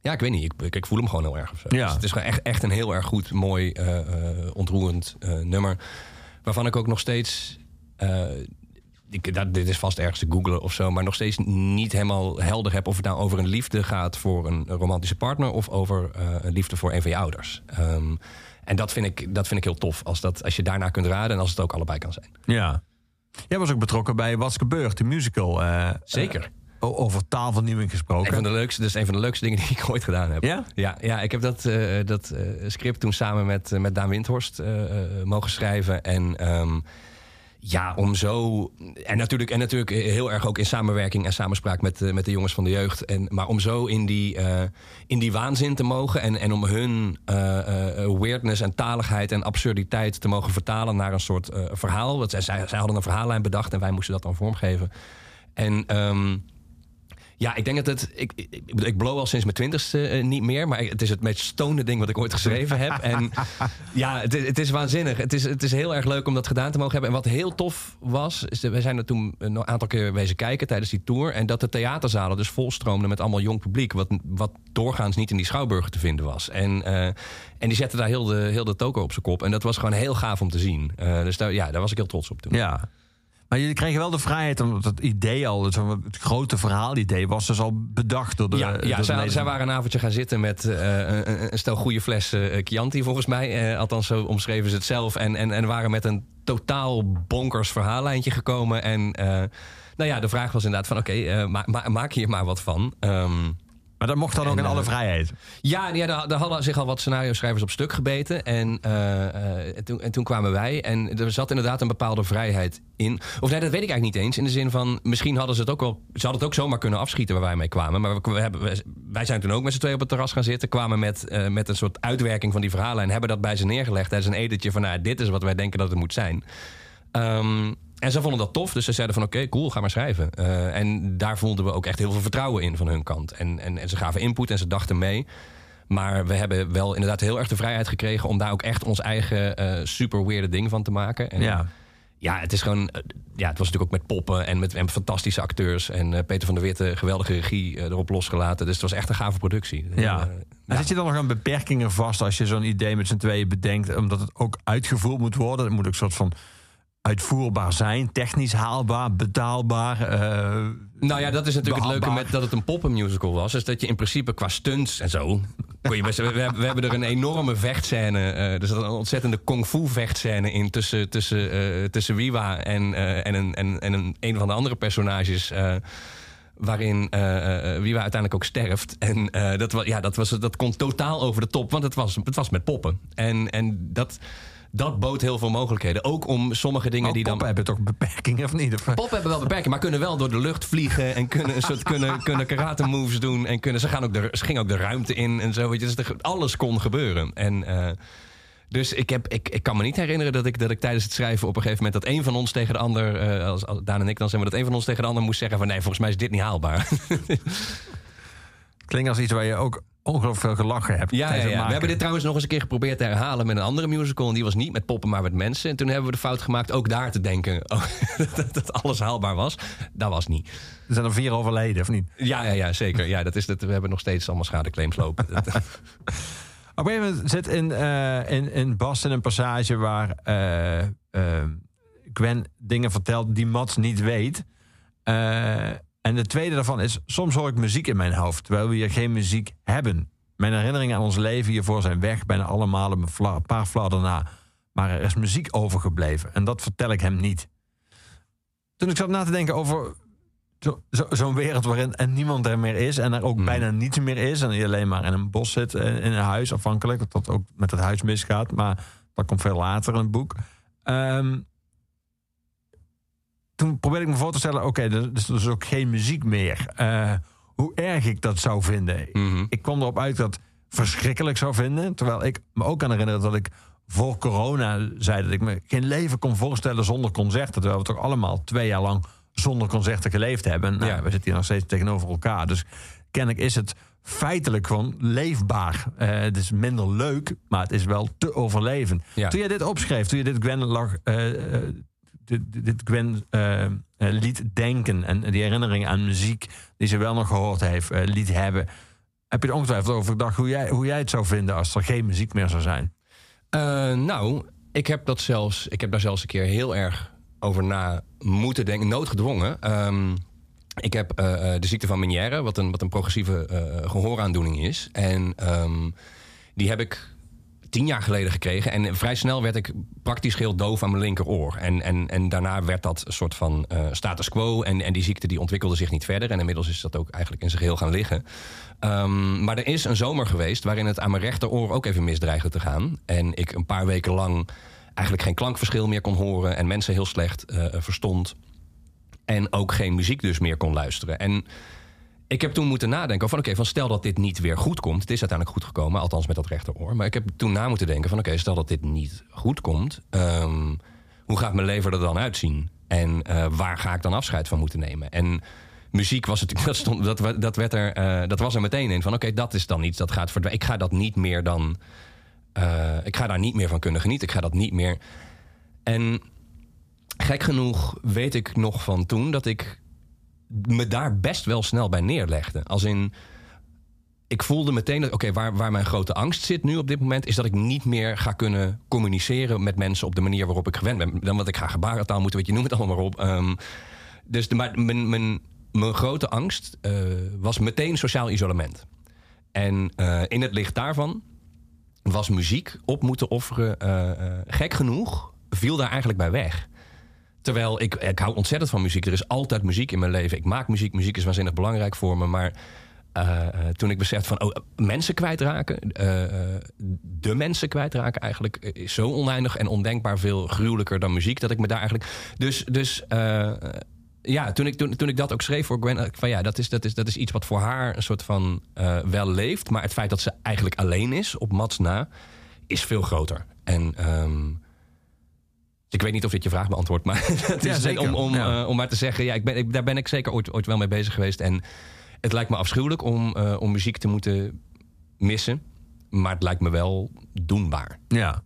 ja, ik weet niet, ik, ik, voel hem gewoon heel erg. Of zo. Ja. Dus het is gewoon echt, echt een heel erg goed, mooi, eh, eh, ontroerend eh, nummer. Waarvan ik ook nog steeds. ik, dat, dit is vast ergens te googlen of zo, maar nog steeds niet helemaal helder heb of het nou over een liefde gaat voor een romantische partner of over een liefde voor een van je ouders. Ehm, en dat vind, ik, dat vind ik heel tof, als, dat, als je daarna kunt raden en als het ook allebei kan zijn. Ja. Jij was ook betrokken bij Wat is gebeurd, de musical. eh, Zeker. eh, o- over taalvernieuwing gesproken. Een van de leukste, dat is een van de leukste dingen die ik ooit gedaan heb. Ja? Ja, ja ik heb dat, eh, dat script toen samen met, met Daan Windhorst mogen schrijven. En ehm, ja, om zo. En natuurlijk, en natuurlijk heel erg ook in samenwerking en samenspraak met, eh, met de jongens van de jeugd. En, maar om zo in die, eh, in die waanzin te mogen. En, en om hun eh, weirdness en taligheid en absurditeit te mogen vertalen naar een soort verhaal. Want zij, zij zij hadden een verhaallijn bedacht en wij moesten dat dan vormgeven. En. ehm, Ja, ik denk dat het. Ik, ik, ik, blow al sinds mijn twintigste eh, niet meer. Maar het is het meest stonende ding wat ik ooit geschreven heb. En *laughs* ja, het is, het is waanzinnig. Het is, het is heel erg leuk om dat gedaan te mogen hebben. En wat heel tof was, is we zijn er toen een aantal keer wezen kijken tijdens die tour. En dat de theaterzalen dus volstroomden met allemaal jong publiek. Wat, wat doorgaans niet in die schouwburgen te vinden was. En, eh, en die zetten daar heel de, heel de toko op zijn kop. En dat was gewoon heel gaaf om te zien. Eh, dus daar, ja, daar was ik heel trots op toen. Ja. Maar jullie kregen wel de vrijheid, omdat het idee al, het, het grote verhaalidee was dus al bedacht door de. Ja, door ja de zij, waren een avondje gaan zitten met eh, een, een stel goede flessen eh, Chianti, volgens mij. Eh, althans, zo omschreven ze het zelf. En, en, en waren met een totaal bonkers verhaallijntje gekomen. En nou ja, de vraag was inderdaad van... oké, eh, ma- ma- maak hier maar wat van. Ehm, Maar dat mocht dan ook En, in alle eh, vrijheid. ja, ja daar, daar hadden zich al wat scenario-schrijvers op stuk gebeten. En, eh, eh, en, toen, en toen kwamen wij. En er zat inderdaad een bepaalde vrijheid in. Of nee, dat weet ik eigenlijk niet eens. In de zin van, misschien hadden ze het ook wel... Ze hadden het ook zomaar kunnen afschieten waar wij mee kwamen. Maar we, we hebben, wij zijn toen ook met z'n tweeën op het terras gaan zitten. Kwamen met, eh, met een soort uitwerking van die verhalen. En hebben dat bij ze neergelegd tijdens een editje van... Nou, dit is wat wij denken dat het moet zijn. Ehm, en ze vonden dat tof, dus ze zeiden van oké, cool, ga maar schrijven. Eh, en daar voelden we ook echt heel veel vertrouwen in van hun kant. En, en, en ze gaven input en ze dachten mee. Maar we hebben wel inderdaad heel erg de vrijheid gekregen... om daar ook echt ons eigen eh, super weirde ding van te maken. En, Ja. ja, het is gewoon. eh, Ja, het was natuurlijk ook met poppen en met en fantastische acteurs. En Peter van der Witte, geweldige regie erop losgelaten. Dus het was echt een gave productie. Ja. En zit je dan nog aan beperkingen vast als je zo'n idee met z'n tweeën bedenkt, omdat het ook uitgevoerd moet worden? Het moet ook een soort van uitvoerbaar zijn, technisch haalbaar, betaalbaar. eh, Nou ja, dat is natuurlijk het leuke met dat het een poppenmusical was. Is dat je in principe qua stunts en zo. Kon je best, we, we hebben- er een enorme vechtscène. eh er zat een ontzettende kung fu vechtscène in tussen, tussen, eh, tussen Wiwa en, en, een, en, en een, een van de andere personages. waarin eh, Wiwa uiteindelijk ook sterft. En dat, was, ja, dat, was, dat kon totaal over de top, want het was, het was met poppen. En, en dat, dat bood heel veel mogelijkheden. Ook om sommige dingen ook die dan. poppen hebben toch beperkingen of niet? Of, Pop hebben wel beperkingen, maar kunnen wel door de lucht vliegen en kunnen een soort kunnen, *laughs* kunnen karate moves doen en kunnen ze gaan ook de ze gingen ook de ruimte in en zo weet je, dus er- alles kon gebeuren en eh, dus ik, heb, ik, ik kan me niet herinneren dat ik, dat ik tijdens het schrijven op een gegeven moment dat een van ons tegen de ander, eh, als, als Daan en ik dan zeggen we dat een van ons tegen de ander moest zeggen van nee, volgens mij is dit niet haalbaar. *laughs* Klinkt als iets waar je ook ongelooflijk veel gelachen hebt. Ja, ja, we hebben dit trouwens nog eens een keer geprobeerd te herhalen met een andere musical. En die was niet met poppen, maar met mensen. En toen hebben we de fout gemaakt ook daar te denken *laughs* oh, dat, dat alles haalbaar was. Dat was niet. Er zijn er vier overleden, of niet? Ja, ja, ja zeker. Ja, dat is dat, we hebben nog steeds allemaal schadeclaims lopen. *laughs* Op een gegeven moment zit in, eh in, in Boston een passage waar eh, Gwen dingen vertelt die Mats niet weet. En de tweede daarvan is, soms hoor ik muziek in mijn hoofd, terwijl we hier geen muziek hebben. Mijn herinneringen aan ons leven hiervoor zijn weg, bijna allemaal een paar flarden na. Maar er is muziek overgebleven en dat vertel ik hem niet. Toen ik zat na te denken over zo- zo- zo'n wereld waarin en niemand er meer is en er ook Hmm. bijna niets meer is en je alleen maar in een bos zit, eh, in een huis, afhankelijk dat dat ook met het huis misgaat, maar dat komt veel later in het boek. Ehm, toen probeerde ik me voor te stellen, oké, er is dus ook geen muziek meer. Eh, hoe erg ik dat zou vinden. Mhm. Ik kwam erop uit dat het verschrikkelijk zou vinden, terwijl ik me ook kan herinneren dat ik voor corona zei dat ik me geen leven kon voorstellen zonder concerten, terwijl we toch allemaal twee jaar lang zonder concerten geleefd hebben. Nou, Ja. We zitten hier nog steeds tegenover elkaar. Dus kennelijk is het feitelijk gewoon leefbaar. Eh, het is minder leuk, maar het is wel te overleven. Ja. Toen je dit opschreef, toen je dit Gwen lag, eh, dit, Gwen eh, eh, liet denken en die herinnering aan muziek die ze wel nog gehoord heeft, eh, liet hebben, heb je er ongetwijfeld over gedacht hoe jij, hoe jij het zou vinden als er geen muziek meer zou zijn? Nou, ik heb, dat zelfs, ik heb daar zelfs een keer heel erg over na moeten denken, noodgedwongen. Ehm, ik heb de ziekte van Meniere, wat een, wat een progressieve eh, gehooraandoening is. En ehm, die heb ik tien jaar geleden gekregen. En vrij snel werd ik praktisch geheel doof aan mijn linkeroor. En, en, en daarna werd dat een soort van eh, status quo. En, en die ziekte die ontwikkelde zich niet verder. En inmiddels is dat ook eigenlijk in zijn geheel gaan liggen. Ehm, maar er is een zomer geweest waarin het aan mijn rechteroor ook even misdreigde te gaan. En ik een paar weken lang eigenlijk geen klankverschil meer kon horen. En mensen heel slecht eh, verstond. En ook geen muziek dus meer kon luisteren. En ik heb toen moeten nadenken van oké, van stel dat dit niet weer goed komt. Het is uiteindelijk goed gekomen, althans met dat rechteroor. Maar ik heb toen na moeten denken van oké, stel dat dit niet goed komt. ehm, hoe gaat mijn leven er dan uitzien? En eh, waar ga ik dan afscheid van moeten nemen? En muziek was het, *laughs* dat, stond, dat, dat, werd er, eh, dat was er meteen in. Van oké, dat is dan iets dat gaat verdwijnen. Ik ga dat niet meer dan. eh, ik ga daar niet meer van kunnen genieten. Ik ga dat niet meer. En gek genoeg weet ik nog van toen dat ik me daar best wel snel bij neerlegde. Als in. Ik voelde meteen dat, oké, waar, waar mijn grote angst zit nu op dit moment, is dat ik niet meer ga kunnen communiceren met mensen op de manier waarop ik gewend ben. Dan wat ik ga gebarentaal moeten, weet je, noem het allemaal maar op. Ehm, dus maar mijn, mijn, mijn grote angst eh, was meteen sociaal isolement. En eh, in het licht daarvan was muziek op moeten offeren. eh, gek genoeg viel daar eigenlijk bij weg. Terwijl ik, ik hou ontzettend van muziek. Er is altijd muziek in mijn leven. Ik maak muziek. Muziek is waanzinnig belangrijk voor me. Maar eh, eh, toen ik besefte van oh, mensen kwijtraken, eh, de mensen kwijtraken eigenlijk, is zo oneindig en ondenkbaar veel gruwelijker dan muziek. Dat ik me daar eigenlijk. Dus, dus ja, toen ik, toen, toen ik dat ook schreef voor Gwen, van ja, dat is, dat, is, dat is iets wat voor haar een soort van wel leeft. Maar het feit dat ze eigenlijk alleen is op Mats na, is veel groter. En ehm, ik weet niet of dit je vraag beantwoordt, maar *laughs* het is om, om, Ja. eh, om maar te zeggen, ja, ik ben, ik, daar ben ik zeker ooit, ooit wel mee bezig geweest. En het lijkt me afschuwelijk om, eh, om muziek te moeten missen. Maar het lijkt me wel doenbaar. Ja.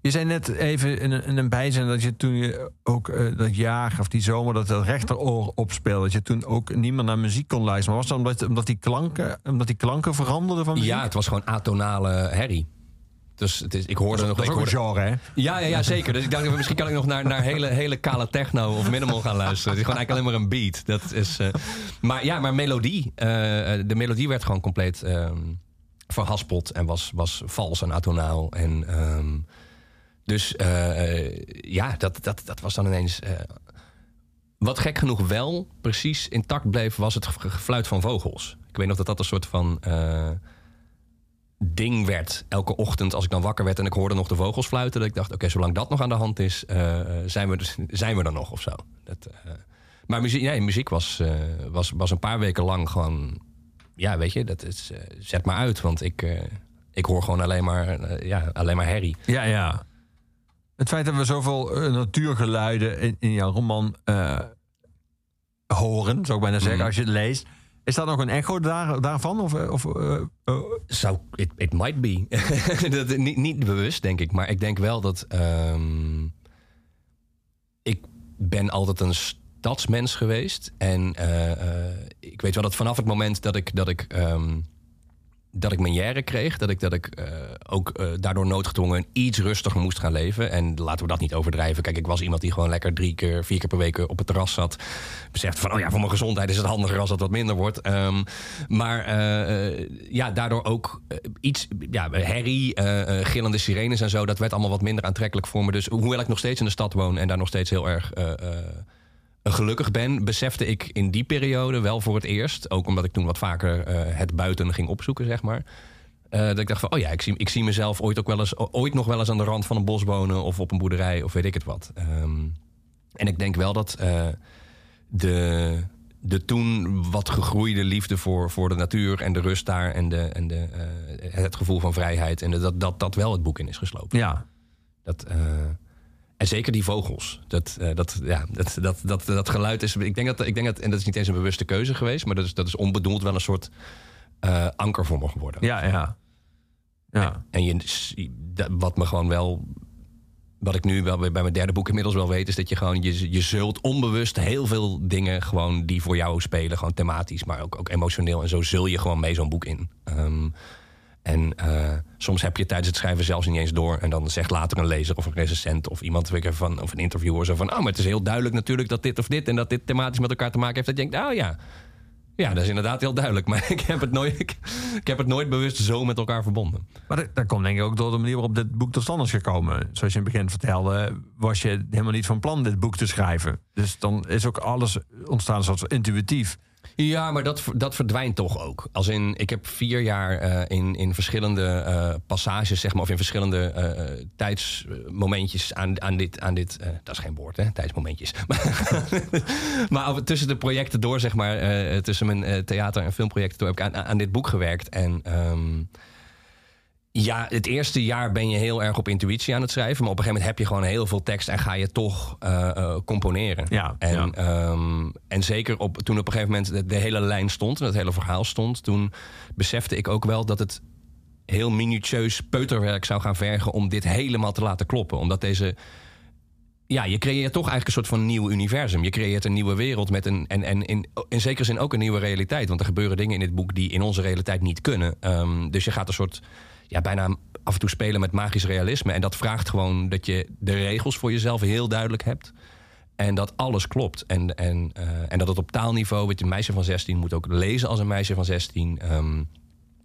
Je zei net even in een, in een bijzin dat je toen je ook eh, dat jaar of die zomer dat het rechteroor opspeelde, dat je toen ook niet meer naar muziek kon luisteren. Maar was dat omdat, omdat, die, klanken, omdat die klanken veranderden van muziek? Ja, het was gewoon atonale herrie. Dus het is, ik hoorde nog... dat is ik hoorde, genre, hè? ja, ja, ja, zeker. Dus ik dacht, misschien kan ik nog naar, naar hele, hele kale techno of minimal gaan luisteren. Het is gewoon eigenlijk alleen maar een beat. Dat is, eh, maar ja, maar melodie. eh, de melodie werd gewoon compleet ehm, verhaspeld en was, was vals en atonaal. En, ehm, dus eh, eh, ja, dat, dat, dat was dan ineens... eh, wat gek genoeg wel precies intact bleef, was het ge- gefluit van vogels. Ik weet nog dat dat een soort van eh, ding werd. Elke ochtend als ik dan wakker werd en ik hoorde nog de vogels fluiten. Dat ik dacht, oké, zolang dat nog aan de hand is, eh, zijn, we, dus- zijn we er nog of zo. Dat, eh, maar muziek, nee, muziek was, eh, was, was een paar weken lang gewoon... Ja, weet je, dat is, zet maar uit. Want ik, ik hoor gewoon alleen maar, ja, alleen maar herrie. Ja, ja. Het feit dat we zoveel natuurgeluiden in, in jouw roman horen, zou ik bijna zeggen, Mhm. als je het leest. Is dat nog een echo daar, daarvan? Of, eh, of, eh, eh, Zou, it, it might be. *laughs* dat, niet, niet bewust, denk ik. Maar ik denk wel dat... ehm, ik ben altijd een stadsmens geweest. En ik weet wel dat vanaf het moment dat ik... Dat ik ehm, dat ik menière kreeg, dat ik, dat ik eh, ook eh, daardoor noodgedwongen iets rustiger moest gaan leven. En laten we dat niet overdrijven. Kijk, ik was iemand die gewoon lekker drie keer, vier keer per week op het terras zat. Besefte van, oh ja, voor mijn gezondheid is het handiger als het wat minder wordt. Ehm, maar eh, eh, ja, daardoor ook eh, iets, ja, herrie, eh, eh, gillende sirenes en zo, dat werd allemaal wat minder aantrekkelijk voor me. Dus hoewel ik nog steeds in de stad woon en daar nog steeds heel erg eh, eh, gelukkig ben, besefte ik in die periode wel voor het eerst, ook omdat ik toen wat vaker eh, het buiten ging opzoeken, zeg maar. eh, dat ik dacht van, oh ja, ik zie, ik zie mezelf ooit, ook wel eens, ooit nog wel eens aan de rand van een bos wonen of op een boerderij of weet ik het wat. Ehm, en ik denk wel dat eh, de, de toen wat gegroeide liefde voor, voor de natuur en de rust daar en, de, en de, het gevoel van vrijheid en de- dat, dat dat wel het boek in is geslopen. ja. Dat, en zeker die vogels. Dat, eh, dat, ja, dat, dat, dat, dat geluid is. Ik denk dat, ik denk dat. En dat is niet eens een bewuste keuze geweest. Maar dat is, dat is onbedoeld wel een soort eh, anker voor me geworden. Ja, ja. Ja. En je, wat me gewoon wel. Wat ik nu wel bij mijn derde boek inmiddels wel weet, is dat je gewoon. Je, je zult onbewust heel veel dingen gewoon die voor jou spelen. Gewoon thematisch, maar ook, ook emotioneel. En zo zul je gewoon mee zo'n boek in. Ehm, en eh, soms heb je tijdens het schrijven zelfs niet eens door. En dan zegt later een lezer of een recensent of iemand van, of een interviewer zo van: Oh, maar het is heel duidelijk natuurlijk dat dit of dit en dat dit thematisch met elkaar te maken heeft. Dat je denkt: Oh ja. Ja, dat is inderdaad heel duidelijk. *laughs* Maar ik heb het nooit, ik, heb het nooit bewust zo met elkaar verbonden. Maar dat komt denk ik ook door de manier waarop dit boek tot stand is gekomen. Zoals je in het begin vertelde, was je helemaal niet van plan dit boek te schrijven. Dus dan is ook alles ontstaan zoals intuïtief. Ja, maar dat, dat verdwijnt toch ook. Als in, ik heb vier jaar eh, in, in verschillende eh, passages, zeg maar, of in verschillende eh, tijdsmomentjes aan, aan dit. Aan dit dat is geen woord, hè? Tijdsmomentjes. *laughs* Maar, tussen de projecten door, zeg maar, tussen mijn theater- en filmprojecten door, heb ik aan, aan dit boek gewerkt. En. ehm, Ja, het eerste jaar ben je heel erg op intuïtie aan het schrijven. Maar op een gegeven moment heb je gewoon heel veel tekst en ga je toch eh, eh, componeren. Ja, en, ja. ehm, en zeker op, toen op een gegeven moment de, de hele lijn stond en het hele verhaal stond, toen besefte ik ook wel dat het heel minutieus peuterwerk zou gaan vergen om dit helemaal te laten kloppen. Omdat deze. Ja, je creëert toch eigenlijk een soort van nieuw universum. Je creëert een nieuwe wereld met een. En, en in, in zekere zin ook een nieuwe realiteit. Want er gebeuren dingen in dit boek die in onze realiteit niet kunnen. Ehm, dus je gaat een soort. Ja, bijna af en toe spelen met magisch realisme. En dat vraagt gewoon dat je de regels voor jezelf heel duidelijk hebt. En dat alles klopt. En, en, eh, en dat het op taalniveau. Weet je, een meisje van 16 moet ook lezen als een meisje van 16. Ehm,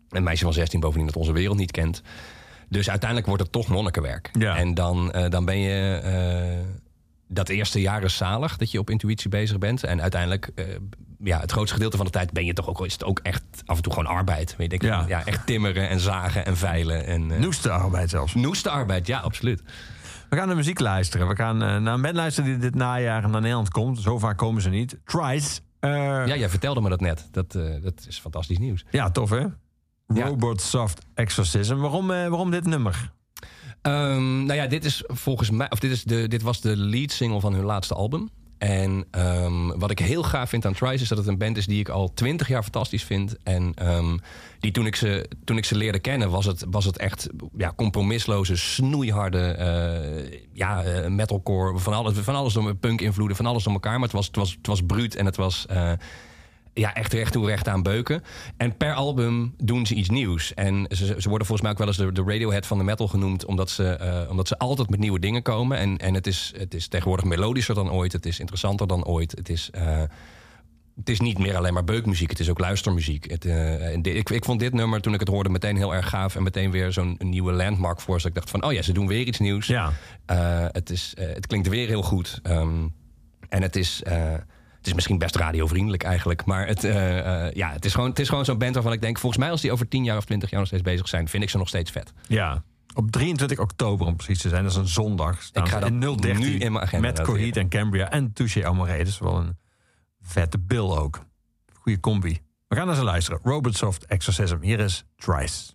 een meisje van 16 bovendien dat onze wereld niet kent. Dus uiteindelijk wordt het toch monnikenwerk. Ja. En dan, eh, dan ben je... eh, dat eerste jaar is zalig dat je op intuïtie bezig bent. En uiteindelijk, ja, het grootste gedeelte van de tijd ben je toch ook, is het ook echt af en toe gewoon arbeid. Weet je, Ja. ja. ja, echt timmeren en zagen en veilen. En, eh, Noeste arbeid zelfs. noeste arbeid, ja, absoluut. We gaan naar muziek luisteren. We gaan eh, naar een band luisteren die dit najaar naar Nederland komt. Zo vaak komen ze niet. Trice. Eh, Ja, ja. jij vertelde me dat net. Dat, dat is fantastisch nieuws. tof hè? Ja. Robot Soft Exorcism. Waarom, waarom dit nummer? Ehm, nou ja, dit is volgens mij, of dit, is de, dit was de lead single van hun laatste album. En ehm, wat ik heel gaaf vind aan Trice is dat het een band is die ik al twintig jaar fantastisch vind. En ehm, die toen ik, ze, toen ik ze leerde kennen, was het, was het echt ja, compromisloze, snoeiharde eh, ja, eh, metalcore. Van alles, van alles door punk-invloeden, van alles door elkaar. Maar het was, het was, het was bruut en het was. eh, ja, echt recht toe recht aan beuken. En per album doen ze iets nieuws. En ze, ze worden volgens mij ook wel eens de, de Radiohead van de metal genoemd... omdat ze, eh, omdat ze altijd met nieuwe dingen komen. En, en het, is, het is tegenwoordig melodischer dan ooit. Het is interessanter dan ooit. Het is... eh, het is niet meer alleen maar beukmuziek, het is ook luistermuziek. Het, eh, ik, ik vond dit nummer, toen ik het hoorde, meteen heel erg gaaf. En meteen weer zo'n nieuwe landmark voor. Dus ik dacht van, oh ja, ze doen weer iets nieuws. Ja. Het, is, het klinkt weer heel goed. Ehm, en het is, het is misschien best radiovriendelijk eigenlijk. Maar het, eh, eh, ja, het is gewoon, het is gewoon zo'n band waarvan ik denk... volgens mij als die over 10 jaar of 20 jaar nog steeds bezig zijn... vind ik ze nog steeds vet. Ja. Op 23 oktober om precies te zijn. Dat is een zondag. Ik ga dat in 013 nu in mijn agenda Met. Coheed en Cambria en Touché Amoré. Dus wel een vette bill ook. Goeie combi. We gaan naar ze luisteren. Robot Soft Exorcism. Hier is Trice.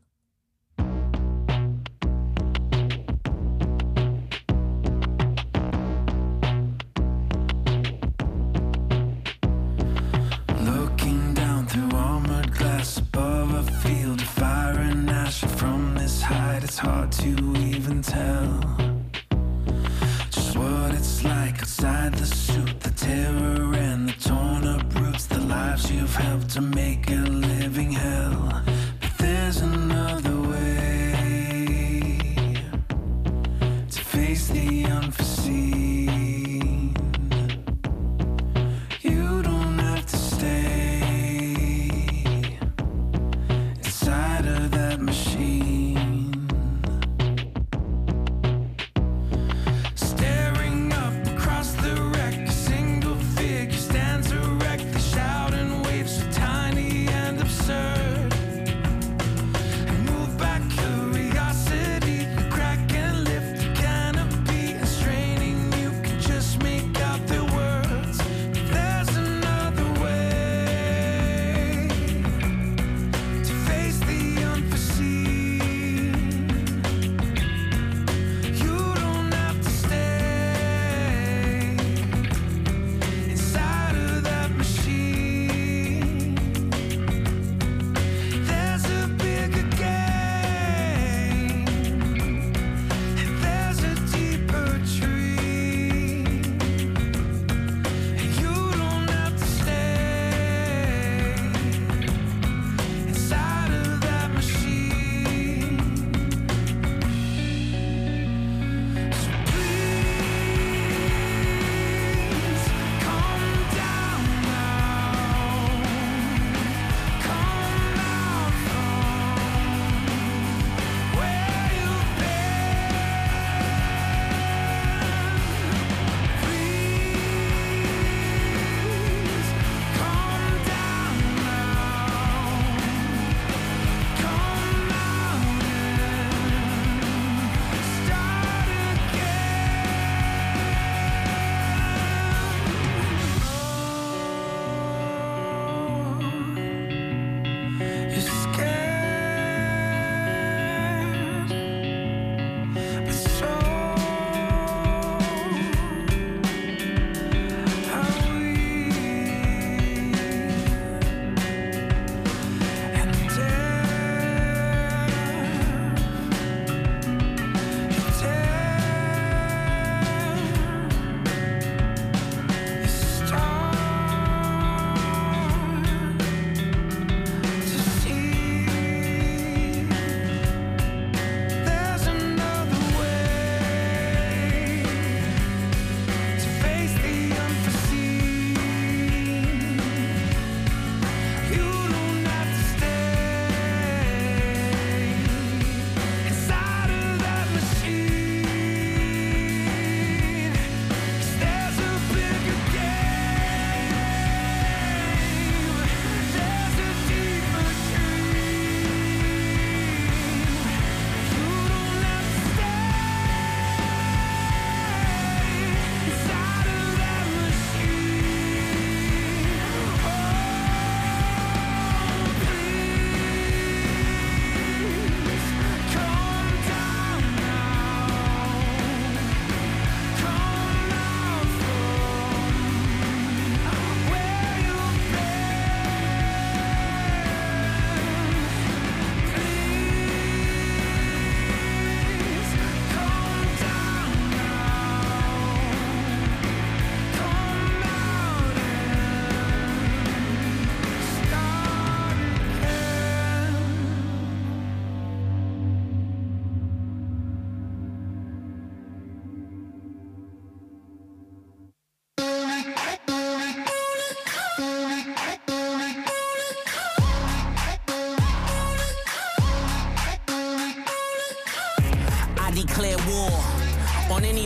It's hard to even tell just what it's like outside the suit. The terror and the torn up roots, the lives you've helped to make a living hell. But there's another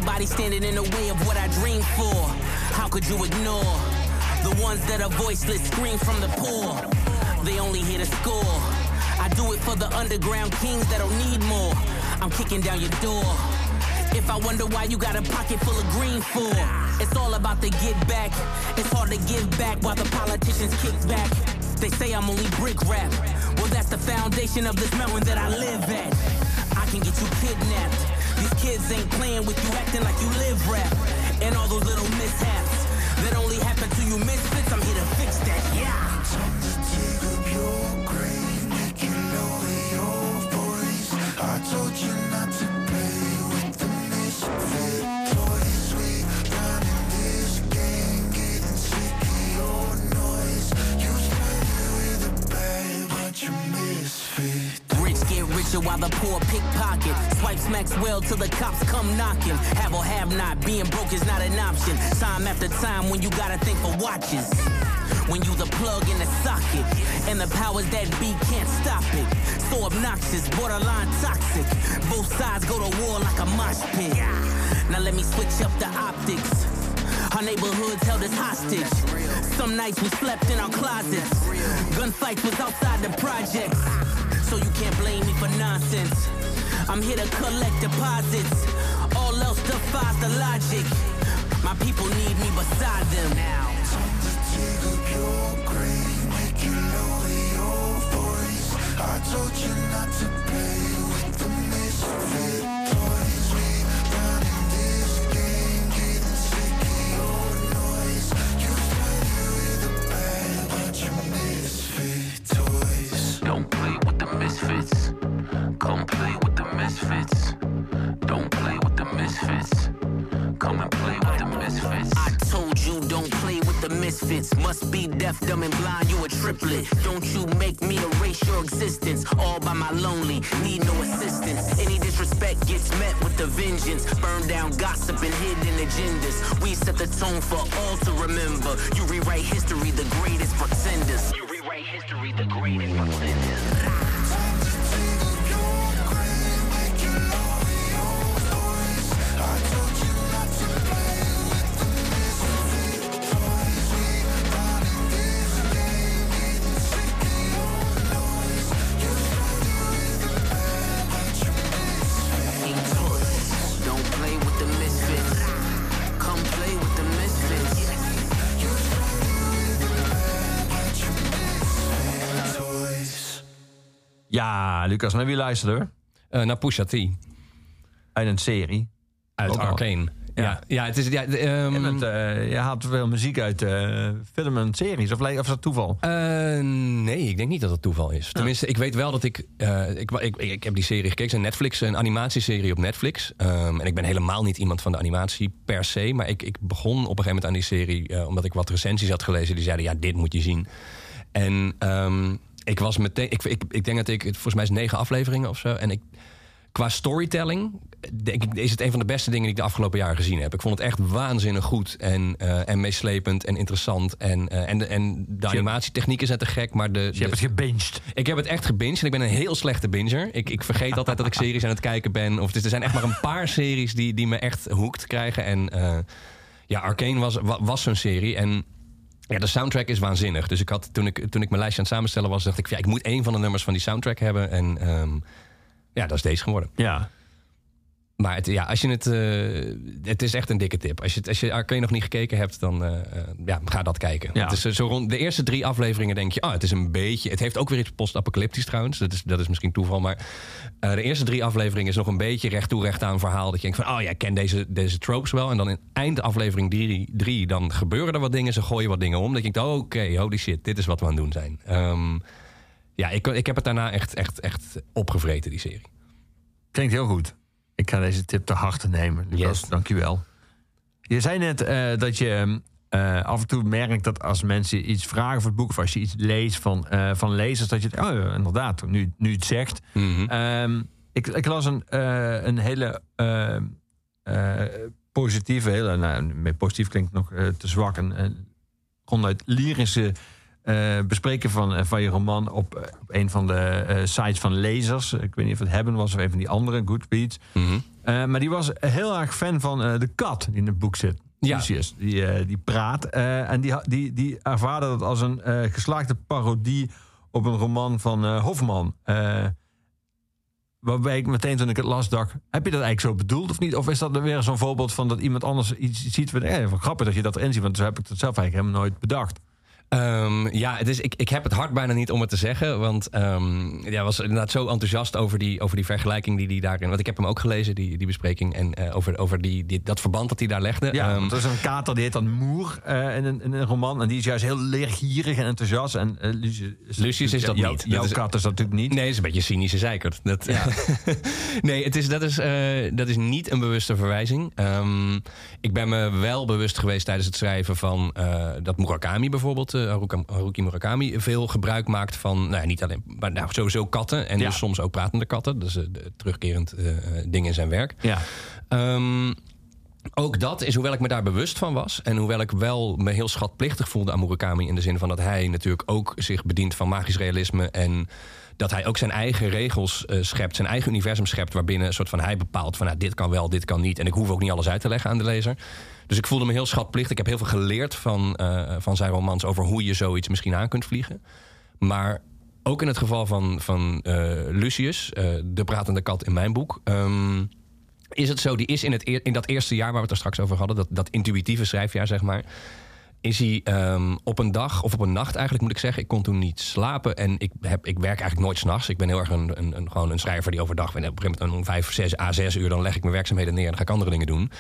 anybody standing in the way of what I dream for. How could you ignore the ones that are voiceless, scream from the poor? They only hear the score. I do it for the underground kings that don't need more. I'm kicking down your door. If I wonder why you got a pocket full of green for, it's all about the get back. It's hard to give back while the politicians kick back. They say I'm only brick rap. Well, that's the foundation of this mountain that I live at. I can get you kidnapped. These kids ain't playing with you, acting like you live rap. And all those little mishaps that only happen to you misfits. I'm here to fix that. Yeah. Rich while the poor pickpocket. Swipes smacks well till the cops come knocking. Have or have not, being broke is not an option. Time after time when you gotta think for watches. When you the plug in the socket, and the powers that be can't stop it. So obnoxious, borderline toxic. Both sides go to war like a mosh pit. Now let me switch up the optics. Our neighborhoods held us hostage. Some nights we slept in our closets. Gunfights was outside the projects. So you can't blame me for nonsense. I'm here to collect deposits. All else defies the logic. My people need me beside them now. Don't Must be deaf, dumb, and blind. You a triplet. Don't you make me erase your existence. All by my lonely, need no assistance. Any disrespect gets met with the vengeance. Burn down gossip and hidden agendas. We set the tone for all to remember. You rewrite history, the greatest pretenders. You rewrite history, the greatest pretenders. Lucas, naar wie luisterde we? Eh, naar Pusha T. Uit een serie. Uit. Arcane. Ja. ja, het is... Ja, de, ehm, Je, bent, eh, je haalt veel muziek uit film en series. Of, of is dat toeval? Eh, nee, ik denk niet dat het toeval is. Tenminste, ik weet wel dat ik, ik, ik, ik. Heb die serie gekeken. Een Netflix, een animatieserie op Netflix. Ehm, en ik ben helemaal niet iemand van de animatie per se. Maar ik, ik begon op een gegeven moment aan die serie. omdat ik wat recensies had gelezen. Die zeiden: ja, dit moet je zien. En ehm, ik was meteen. Ik, ik, ik denk dat ik. Volgens mij is negen afleveringen of zo. En ik. Qua storytelling denk ik, is het een van de beste dingen die ik de afgelopen jaren gezien heb. Ik vond het echt waanzinnig goed en, eh, en meeslepend en interessant. En, eh, en, de, en de animatietechnieken zijn te gek, maar de, Dus je de- hebt het gebinged. ik heb het echt gebinged en ik ben een heel slechte binger. Ik, ik vergeet altijd dat ik series aan het kijken ben. Of, dus er zijn echt maar een paar series die, die me echt hoekt krijgen. En eh, ja, Arcane was, wa- was zo'n serie. En ja, de soundtrack is waanzinnig. Dus ik had, toen, ik, toen ik mijn lijstje aan het samenstellen was, dacht ik... Ja, ik moet één van de nummers van die soundtrack hebben. En ehm, ja, dat is deze geworden. Ja. Maar het, ja, als je het, eh, het is echt een dikke tip. Als je, als je Arcane nog niet gekeken hebt, dan eh, eh, ja, ga dat kijken. Ja. Het is, zo rond de eerste drie afleveringen denk je, oh, het is een beetje. Het heeft ook weer iets post-apocalyptisch trouwens. Dat is, dat is misschien toeval. Maar eh, de eerste drie afleveringen is nog een beetje recht toe, recht aan verhaal. Dat je denkt van, oh ja, ik ken deze, deze tropes wel. En dan in eind aflevering drie, drie, dan gebeuren er wat dingen. Ze gooien wat dingen om. Dat je denkt, oh, oké, holy shit, dit is wat we aan het doen zijn. Ehm, ja, ik, ik heb het daarna echt, echt, echt opgevreten, die serie. Klinkt heel goed. Ik ga deze tip te harte nemen. Lucas, Yes. dankjewel. Je zei net eh, dat je eh, af en toe merkt dat als mensen iets vragen voor het boek... of als je iets leest van, eh, van lezers, dat je... het- Oh inderdaad, nu, nu het zegt. Ehm, ik, ik las een, een hele positieve... Hele, nou, met positief klinkt nog te zwak. Een ronduit lyrische eh, bespreken van, eh, van je roman... op, eh, op een van de sites van lezers. Ik weet niet of het Hebben was of een van die andere, Goodreads. Eh, maar die was heel erg fan van de kat die in het boek zit. Ja. Lucius, die, die praat. en die, die, die ervaarde dat als een geslaagde parodie op een roman van Hofman. Waarbij ik meteen toen ik het las dacht... heb je dat eigenlijk zo bedoeld of niet? Of is dat weer zo'n voorbeeld van dat iemand anders iets ziet... van, wat grappig dat je dat erin ziet, want zo heb ik het zelf eigenlijk helemaal nooit bedacht. Ehm, ja, het is, ik, ik heb het hart bijna niet om het te zeggen. Want ehm ja, was inderdaad zo enthousiast over die, over die vergelijking die hij daarin... Want ik heb hem ook gelezen, die, die bespreking. En eh, over, over die, die, dat verband dat hij daar legde. Ja, want er is een kater die heet dan Moer eh, in, een, in een roman. En die is juist heel leergierig en enthousiast. En eh, Lucius, Lucius is dat jou- niet. Jouw kat is dat natuurlijk niet. Nee, is een beetje cynische zeikert. Dat, *laughs* nee, het is, dat, is, dat is niet een bewuste verwijzing. Ik ben me wel bewust geweest tijdens het schrijven van dat Murakami bijvoorbeeld, Haruki Murakami, veel gebruik maakt van, nou ja, niet alleen, maar nou, sowieso katten. En Ja. dus soms ook pratende katten. Dus eh, terugkerend eh, ding in zijn werk. Ja. Ehm, ook dat is hoewel ik me daar bewust van was. En hoewel ik wel me heel schatplichtig voelde aan Murakami. In de zin van dat hij natuurlijk ook zich bedient van magisch realisme. En dat hij ook zijn eigen regels eh, schept. Zijn eigen universum schept. Waarbinnen een soort van hij bepaalt van nou, dit kan wel, dit kan niet. En ik hoef ook niet alles uit te leggen aan de lezer. Dus ik voelde me heel schatplichtig. Ik heb heel veel geleerd van, eh, van zijn romans over hoe je zoiets misschien aan kunt vliegen. Maar ook in het geval van, van eh, Lucius, eh, de pratende kat in mijn boek. ehm, is het zo, die is in, het, in dat eerste jaar waar we het er straks over hadden, dat, dat intuïtieve schrijfjaar, zeg maar. Is hij ehm, op een dag, of op een nacht eigenlijk moet ik zeggen. Ik kon toen niet slapen. En ik, heb, ik werk eigenlijk nooit s'nachts. Ik ben heel erg een, een, gewoon een schrijver die overdag. En op een gegeven moment om vijf, zes, a zes uur. dan leg ik mijn werkzaamheden neer en dan ga ik andere dingen doen.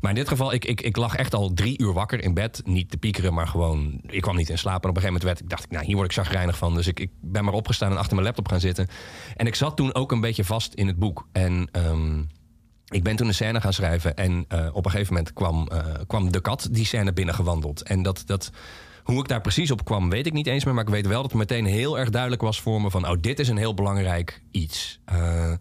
Maar in dit geval, ik, ik, ik lag echt al drie uur wakker in bed. Niet te piekeren, maar gewoon. Ik kwam niet in slaap. En op een gegeven moment werd ik, dacht ik, nou, hier word ik zagrijnig van. Dus ik, ik ben maar opgestaan en achter mijn laptop gaan zitten. En ik zat toen ook een beetje vast in het boek. En. ehm, ik ben toen een scène gaan schrijven en eh, op een gegeven moment kwam, eh, kwam de kat die scène binnengewandeld. En dat, dat, hoe ik daar precies op kwam, weet ik niet eens meer. Maar ik weet wel dat het meteen heel erg duidelijk was voor me van... oh, dit is een heel belangrijk iets. Eh,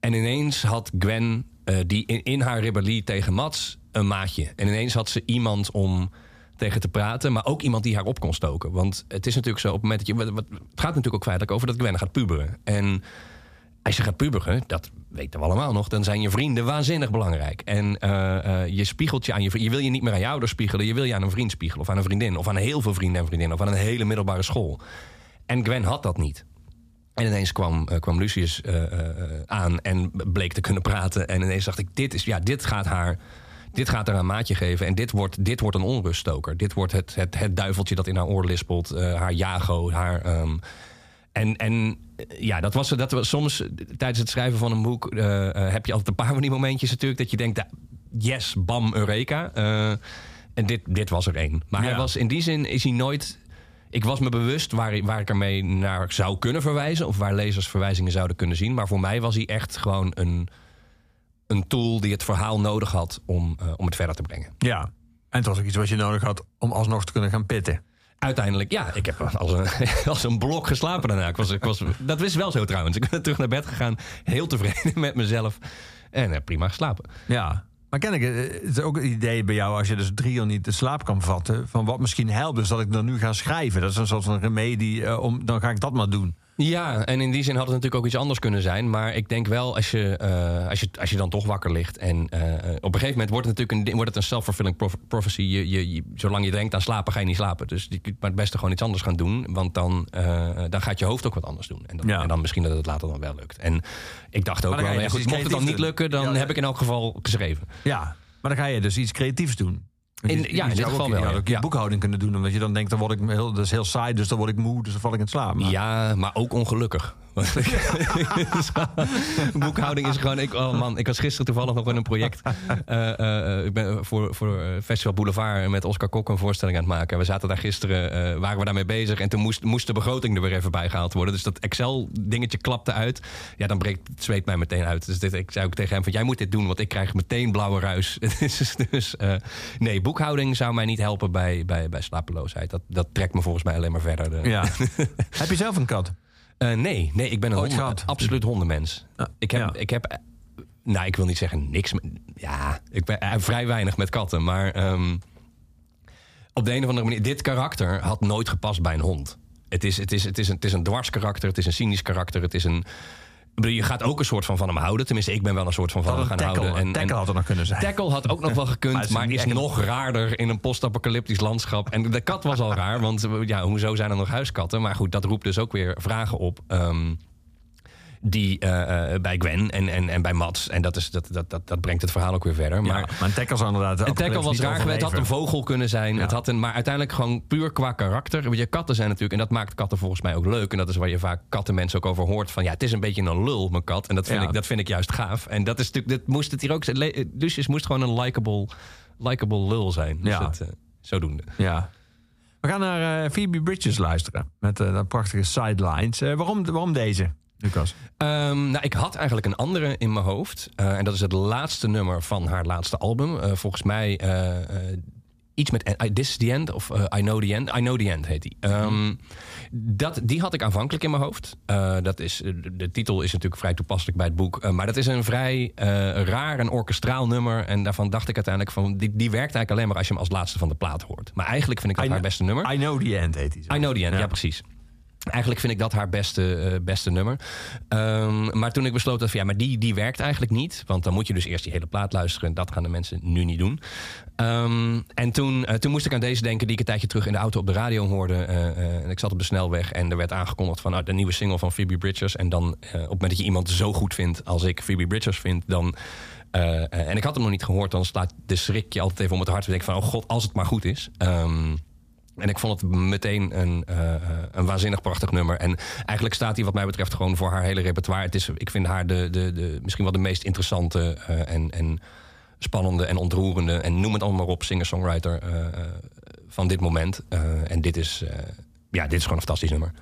en ineens had Gwen, eh, die in, haar rebellie tegen Mats, een maatje. En ineens had ze iemand om tegen te praten, maar ook iemand die haar op kon stoken. Want het is natuurlijk zo, op het moment dat je... wat- Het gaat natuurlijk ook feitelijk over dat Gwen gaat puberen. En als je gaat puberen, dat weten we allemaal nog... dan zijn je vrienden waanzinnig belangrijk. En eh, eh, je spiegelt je aan je. Je wil je niet meer aan je ouders spiegelen. Je wil je aan een vriend spiegelen. Of aan een vriendin. Of aan heel veel vrienden en vriendinnen. Of aan een hele middelbare school. En Gwen had dat niet. En ineens kwam, eh, kwam Lucius eh, eh, aan en bleek te kunnen praten. En ineens dacht ik, dit, is, ja, dit gaat haar... Dit gaat haar een maatje geven en dit wordt, dit wordt een onruststoker. Dit wordt het, het, het duiveltje dat in haar oor lispelt. haar jago, haar... ehm, en, en ja, dat was, dat was soms tijdens het schrijven van een boek... heb je altijd een paar van die momentjes natuurlijk... dat je denkt, yes, bam, Eureka. En dit, dit was er één. Maar hij was in die zin is hij nooit... Ik was me bewust waar, waar ik ermee naar zou kunnen verwijzen... of waar lezers verwijzingen zouden kunnen zien. Maar voor mij was hij echt gewoon een, een tool die het verhaal nodig had... om, eh, om het verder te brengen. Ja. En het was ook iets wat je nodig had om alsnog te kunnen gaan pitten. Uiteindelijk, ja, ik heb als een, *laughs* als een blok geslapen daarna. Ik was, ik was, dat is wel zo trouwens. Ik ben terug naar bed gegaan, heel tevreden *laughs* met mezelf. En eh, prima geslapen. Ja. Maar ken ik, eh, het is ook het idee bij jou als je dus drie uur niet de slaap kan vatten. Van wat misschien helpt, dus dat ik dan nu ga schrijven. Dat is een soort van remedie. eh, om, dan ga ik dat maar doen. Ja, en in die zin had het natuurlijk ook iets anders kunnen zijn. Maar ik denk wel, als je, eh, als je, als je dan toch wakker ligt... en eh, op een gegeven moment wordt het natuurlijk een, wordt het een self-fulfilling prophecy. Je, je, je- zolang je denkt aan slapen, ga je niet slapen. Dus je kunt maar het beste gewoon iets anders gaan doen. Want dan, eh, dan gaat je hoofd ook wat anders doen. En dan, Ja. en dan misschien dat het later dan wel lukt. En ik dacht ook wel, ja, dus goed, mocht het dan niet lukken... dan. Ja. heb ik in elk geval geschreven. Ja. Maar dan ga je dus iets creatiefs doen. In- je- ja, in dit geval ook, wel, je ja. ook je boekhouding kunnen doen. Omdat je dan denkt, dan word ik heel, dat is heel saai. Dus dan word ik moe, dus dan val ik in slaap. Maar- Ja, maar ook ongelukkig. Want *laughs* Boekhouding is gewoon. Ik, oh man, ik was gisteren toevallig nog in een project. *laughs* eh, eh, ik ben voor, voor eh, Festival Boulevard met Oscar Kok een voorstelling aan het maken. We zaten daar gisteren, waren we daarmee bezig. En toen moest, moest de begroting er weer even bij gehaald worden. Dus dat Excel-dingetje klapte uit. Ja, dan breekt het zweet mij meteen uit. Dus dit, ik zei ook tegen hem: van jij moet dit doen, want ik krijg meteen blauwe ruis. *laughs* dus dus nee, boekhouding zou mij niet helpen bij, bij, bij slapeloosheid. Dat, dat trekt me volgens mij alleen maar verder. De, Ja. Heb je zelf een kat? Eh, nee, nee, ik ben een Ooit honden- gehad? absoluut hondenmens. Ja, Ik heb, ja. ik heb, eh, nou, ik wil niet zeggen niks. Ja, ik ben eh, vrij weinig met katten, maar ehm, op de een of andere manier, dit karakter had nooit gepast bij een hond. Het is, het is, het is, een, het is een dwars karakter, het is een cynisch karakter, het is een. Je gaat ook een soort van van hem houden. Tenminste, ik ben wel een soort van van hem gaan tackle, houden. een tackle had er nog kunnen zijn. Tackle had ook nog wel *laughs* gekund, is maar is echt- nog raarder in een post-apocalyptisch landschap. En de kat was al raar, want ja, hoezo zijn er nog huiskatten? Maar goed, dat roept dus ook weer vragen op. ehm, die eh, eh, bij Gwen en, en, en bij Mats. En dat, is, dat, dat, dat, dat brengt het verhaal ook weer verder. Maar, Maar maar een tackle zou inderdaad... de een tackle was raar geweest. Het had een vogel kunnen zijn. Ja. Het had een, maar uiteindelijk gewoon puur qua karakter. Want je katten zijn natuurlijk... En dat maakt katten volgens mij ook leuk. En dat is waar je vaak kattenmensen ook over hoort. Van ja, het is een beetje een lul, mijn kat. En dat vind, Ja. ik, dat vind ik juist gaaf. En dat is natuurlijk... Dat moest het hier ook zijn. Le- Lucius moest gewoon een likable, likable lul zijn. Dus Ja. dat, eh, zodoende. Ja. We gaan naar eh, Phoebe Bridges luisteren. Met eh, dat prachtige sidelines. Waarom, waarom deze, Lucas? Ehm, nou, ik had eigenlijk een andere in mijn hoofd. Eh, en dat is het laatste nummer van haar laatste album. Eh, volgens mij eh, iets met This is the End of I Know the End. I Know the End heet die. Ehm, dat, die had ik aanvankelijk in mijn hoofd. Dat is, de, titel is natuurlijk vrij toepasselijk bij het boek. Maar dat is een vrij raar en orkestraal nummer. En daarvan dacht ik uiteindelijk van... Die, die werkt eigenlijk alleen maar als je hem als laatste van de plaat hoort. Maar eigenlijk vind ik dat I haar beste nummer. I Know The End heet hij. zo. I know the end, ja, Ja. precies. Eigenlijk vind ik dat haar beste, eh, beste nummer. Ehm, maar toen ik besloot dat van ja, maar die, die werkt eigenlijk niet. Want dan moet je dus eerst die hele plaat luisteren. Dat gaan de mensen nu niet doen. Ehm, en toen, eh, toen moest ik aan deze denken die ik een tijdje terug in de auto op de radio hoorde. Eh, eh, en ik zat op de snelweg en er werd aangekondigd van nou, de nieuwe single van Phoebe Bridgers. En dan op het moment dat je iemand zo goed vindt als ik Phoebe Bridgers vind, dan. en ik had hem nog niet gehoord, dan slaat de schrik je altijd even om het hart. En denk van, oh god, als het maar goed is. Ehm, en ik vond het meteen een, eh, eh, een waanzinnig prachtig nummer. En eigenlijk staat hij wat mij betreft gewoon voor haar hele repertoire. Het is, ik vind haar de, de, de, misschien wel de meest interessante eh, en, en spannende en ontroerende... en noem het allemaal maar op, singer-songwriter van dit moment. En dit is, ja, dit is gewoon een fantastisch nummer.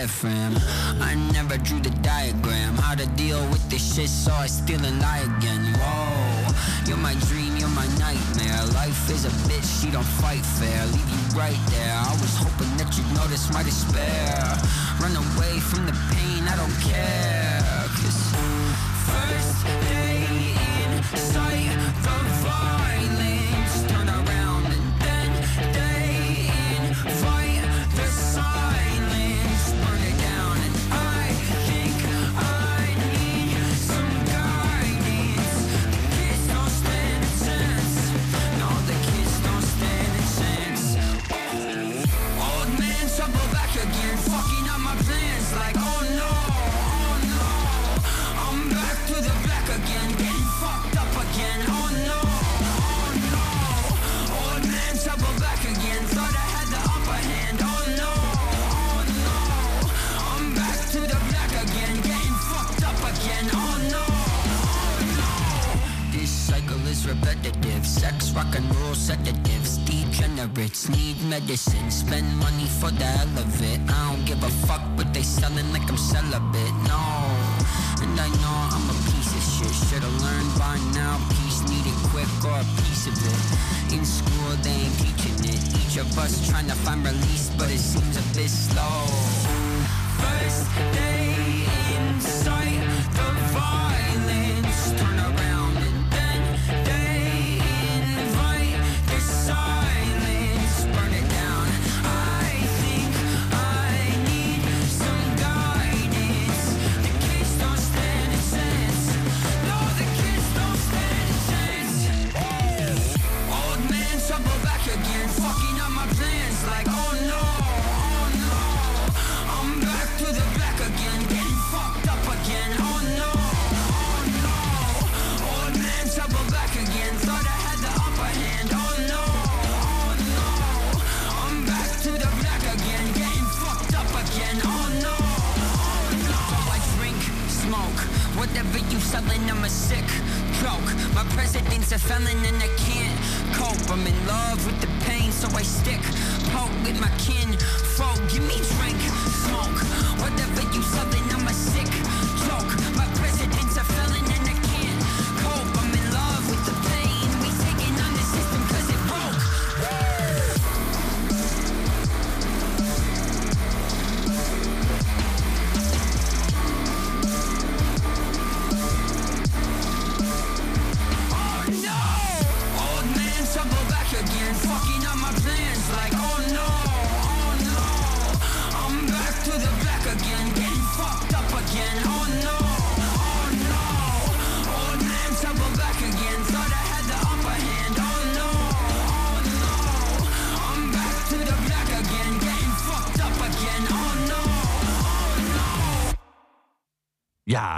Diaphragm. I never drew the diagram. How to deal with this shit, so I still and lie again. Whoa, you're my dream, you're my nightmare. Life is a bitch, she don't fight fair. Leave you right there. I was hoping that you'd notice my despair. Run away from the pain, I don't care.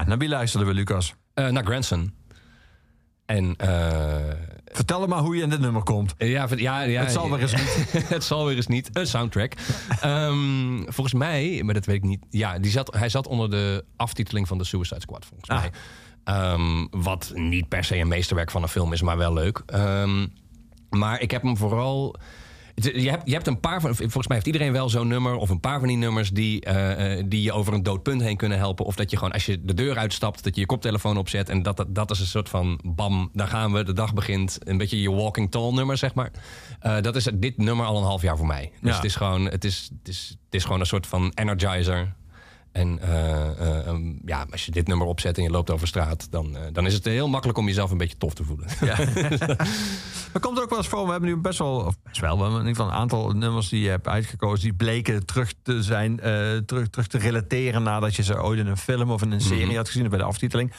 Ja, naar wie luisterden we, Lucas? Eh, naar Grandson. En eh, Vertel hem maar hoe je in dit nummer komt. ja, ja, ja, Het zal weer eens niet. *laughs* het zal weer eens niet. Een soundtrack. Ehm, volgens mij, maar dat weet ik niet. Ja, die zat, hij zat onder de aftiteling van de Suicide Squad, volgens Ah. mij. Ehm, wat niet per se een meesterwerk van een film is, maar wel leuk. Ehm, maar ik heb hem vooral. Je hebt, je hebt een paar van. Volgens mij heeft iedereen wel zo'n nummer. Of een paar van die nummers die, eh, eh, die je over een dood punt heen kunnen helpen. Of dat je gewoon als je de deur uitstapt, dat je je koptelefoon opzet. En dat, dat, dat is een soort van bam, daar gaan we, de dag begint. Een beetje je walking tall nummer, zeg maar. Eh, dat is dit nummer al een half jaar voor mij. Dus Ja. het is gewoon, het is, het is, het is gewoon een soort van energizer. En eh, eh, ehm, ja, als je dit nummer opzet en je loopt over straat, dan, eh, dan is het heel makkelijk om jezelf een beetje tof te voelen. *laughs* Maar komt er ook wel eens voor, we hebben nu best wel, of best wel, we hebben in ieder geval een aantal nummers die je hebt uitgekozen, die bleken terug te zijn, terug, terug te relateren nadat je ze ooit in een film of in een serie had gezien of bij de aftiteling.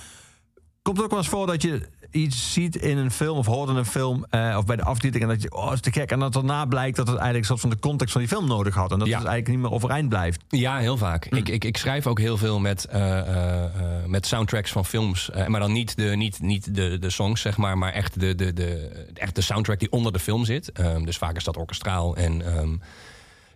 Komt het ook wel eens voor dat je iets ziet in een film of hoort in een film eh, of bij de aftiteling en dat je, oh, is te gek. En dat daarna blijkt dat het eigenlijk een soort van de context van die film nodig had. En dat Ja. het eigenlijk niet meer overeind blijft. Ja, heel vaak. Ik, ik, ik schrijf ook heel veel met, eh, eh, met soundtracks van films. Maar dan niet, de, niet, niet de, de songs, zeg maar, maar echt de, de, de, echt de soundtrack die onder de film zit. Ehm, dus vaak is dat orkestraal. En ehm,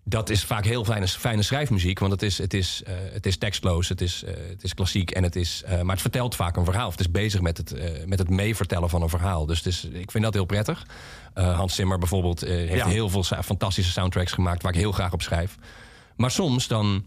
dat is vaak heel fijne, fijne schrijfmuziek. Want het is, het is, eh, het is tekstloos, het is, eh, het is klassiek. En het is, eh, maar het vertelt vaak een verhaal. Of het is bezig met het, met het meevertellen van een verhaal. Dus het is, ik vind dat heel prettig. Hans Zimmer bijvoorbeeld heeft Ja. heel veel fantastische soundtracks gemaakt... waar ik heel graag op schrijf. Maar soms dan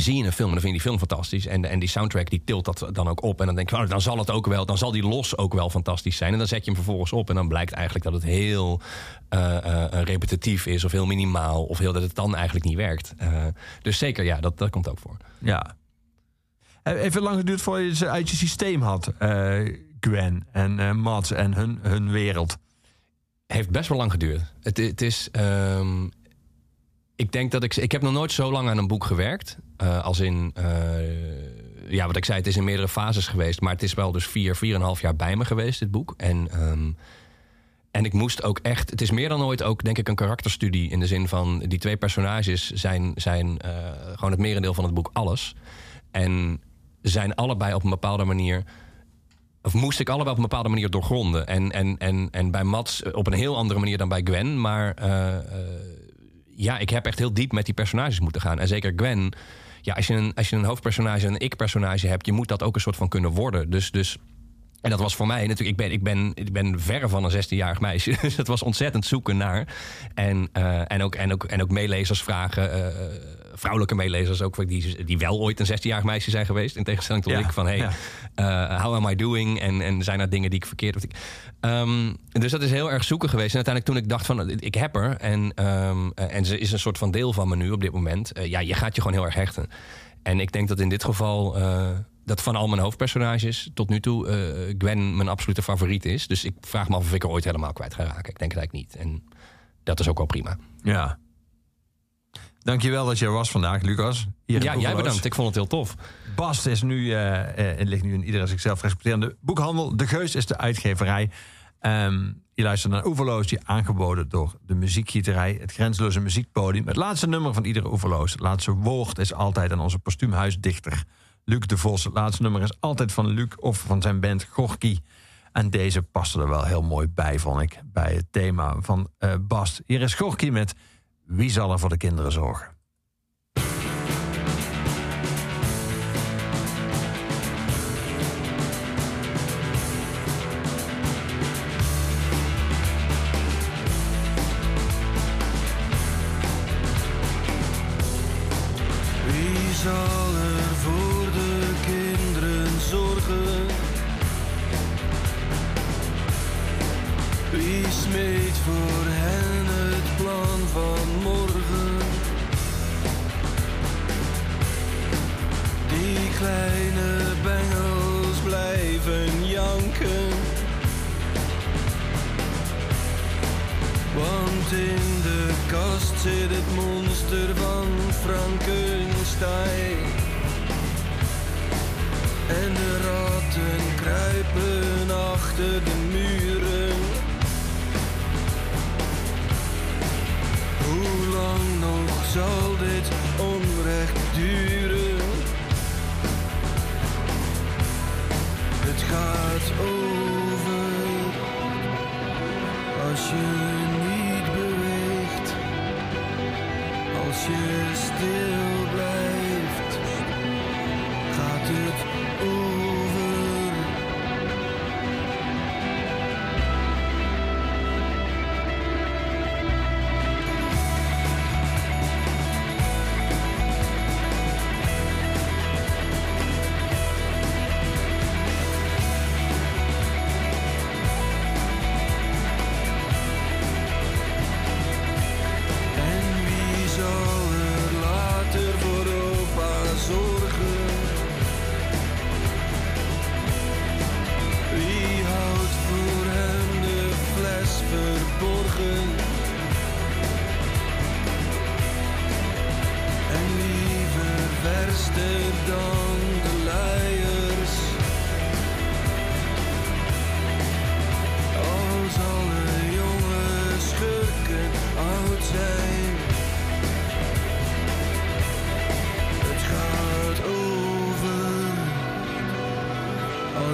zie je een film en dan vind je die film fantastisch. En, en die soundtrack die tilt dat dan ook op. En dan denk je, oh, dan zal het ook wel, dan zal die los ook wel fantastisch zijn. En dan zet je hem vervolgens op. En dan blijkt eigenlijk dat het heel eh, eh, repetitief is. Of heel minimaal. Of heel, dat het dan eigenlijk niet werkt. Eh, dus zeker, ja, dat, dat komt ook voor. Ja. Eh, Even lang geduurd voor je ze uit je systeem had, eh, Gwen en eh Mats en hun, hun wereld. heeft best wel lang geduurd. Het, het is. ehm, ik denk dat ik. Ik heb nog nooit zo lang aan een boek gewerkt. eh, als in. eh, ja, wat ik zei, het is in meerdere fases geweest. Maar het is wel dus vier, vier en een half jaar bij me geweest, dit boek. En. ehm, en ik moest ook echt. Het is meer dan ooit ook, denk ik, een karakterstudie. In de zin van die twee personages zijn, zijn eh, gewoon het merendeel van het boek alles. En zijn allebei op een bepaalde manier of moest ik allebei op een bepaalde manier doorgronden. En, en, en, en bij Mats op een heel andere manier dan bij Gwen. Maar ja, ik heb echt heel diep met die personages moeten gaan. En zeker Gwen. Ja, als je een, als je een hoofdpersonage en een ik-personage hebt... je moet dat ook een soort van kunnen worden. Dus... dus en dat was voor mij natuurlijk, ik ben, ik ben, ik ben verre van een 16-jarig meisje. *laughs* Dus het was ontzettend zoeken naar. En, eh, en, ook, en, ook, en ook meelezers vragen, eh, vrouwelijke meelezers ook, die, die wel ooit een 16-jarig meisje zijn geweest. In tegenstelling tot Ja, ik van, hey, ja. eh, how am I doing? En, en zijn er dingen die ik verkeerd... Of ik, Ehm, dus dat is heel erg zoeken geweest. En uiteindelijk toen ik dacht van, ik heb er. En, ehm, eh, en ze is een soort van deel van me nu op dit moment. eh, ja, je gaat je gewoon heel erg hechten. En ik denk dat in dit geval... eh, dat van al mijn hoofdpersonages tot nu toe Gwen mijn absolute favoriet is. Dus ik vraag me af of ik er ooit helemaal kwijt ga raken. Ik denk het eigenlijk niet. En dat is ook wel prima. Ja. Dankjewel dat je er was vandaag, Lucas. Hier Ja, jij bedankt. Ik vond het heel tof. Bast is nu, het ligt nu in iedere zichzelf respecterende boekhandel. De Geus is de uitgeverij. Ehm, je luistert naar Oeverloos, die aangeboden door de muziekgieterij. Het grenzeloze muziekpodium. Het laatste nummer van iedere Oeverloos. Het laatste woord is altijd aan onze postuumhuisdichter Luc de Vos. Het laatste nummer is altijd van Luc of van zijn band Gorky. En deze paste er wel heel mooi bij, vond ik. Bij het thema van eh, Bast. Hier is Gorky met Wie zal er voor de kinderen zorgen? Kleine bengels blijven janken. Want in de kast zit het monster van Frankenstein. En de ratten kruipen achter de muren. Hoe lang nog zal dit onrecht duren? Gaat over. Als je niet beweegt, als je stil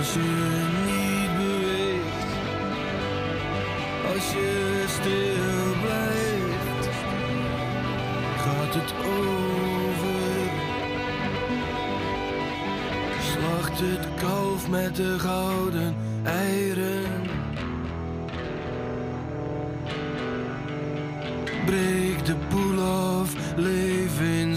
Als je niet beweegt, als je stil blijft, gaat het over. Slacht het kalf met de gouden eieren. Breek de boel af, leef in.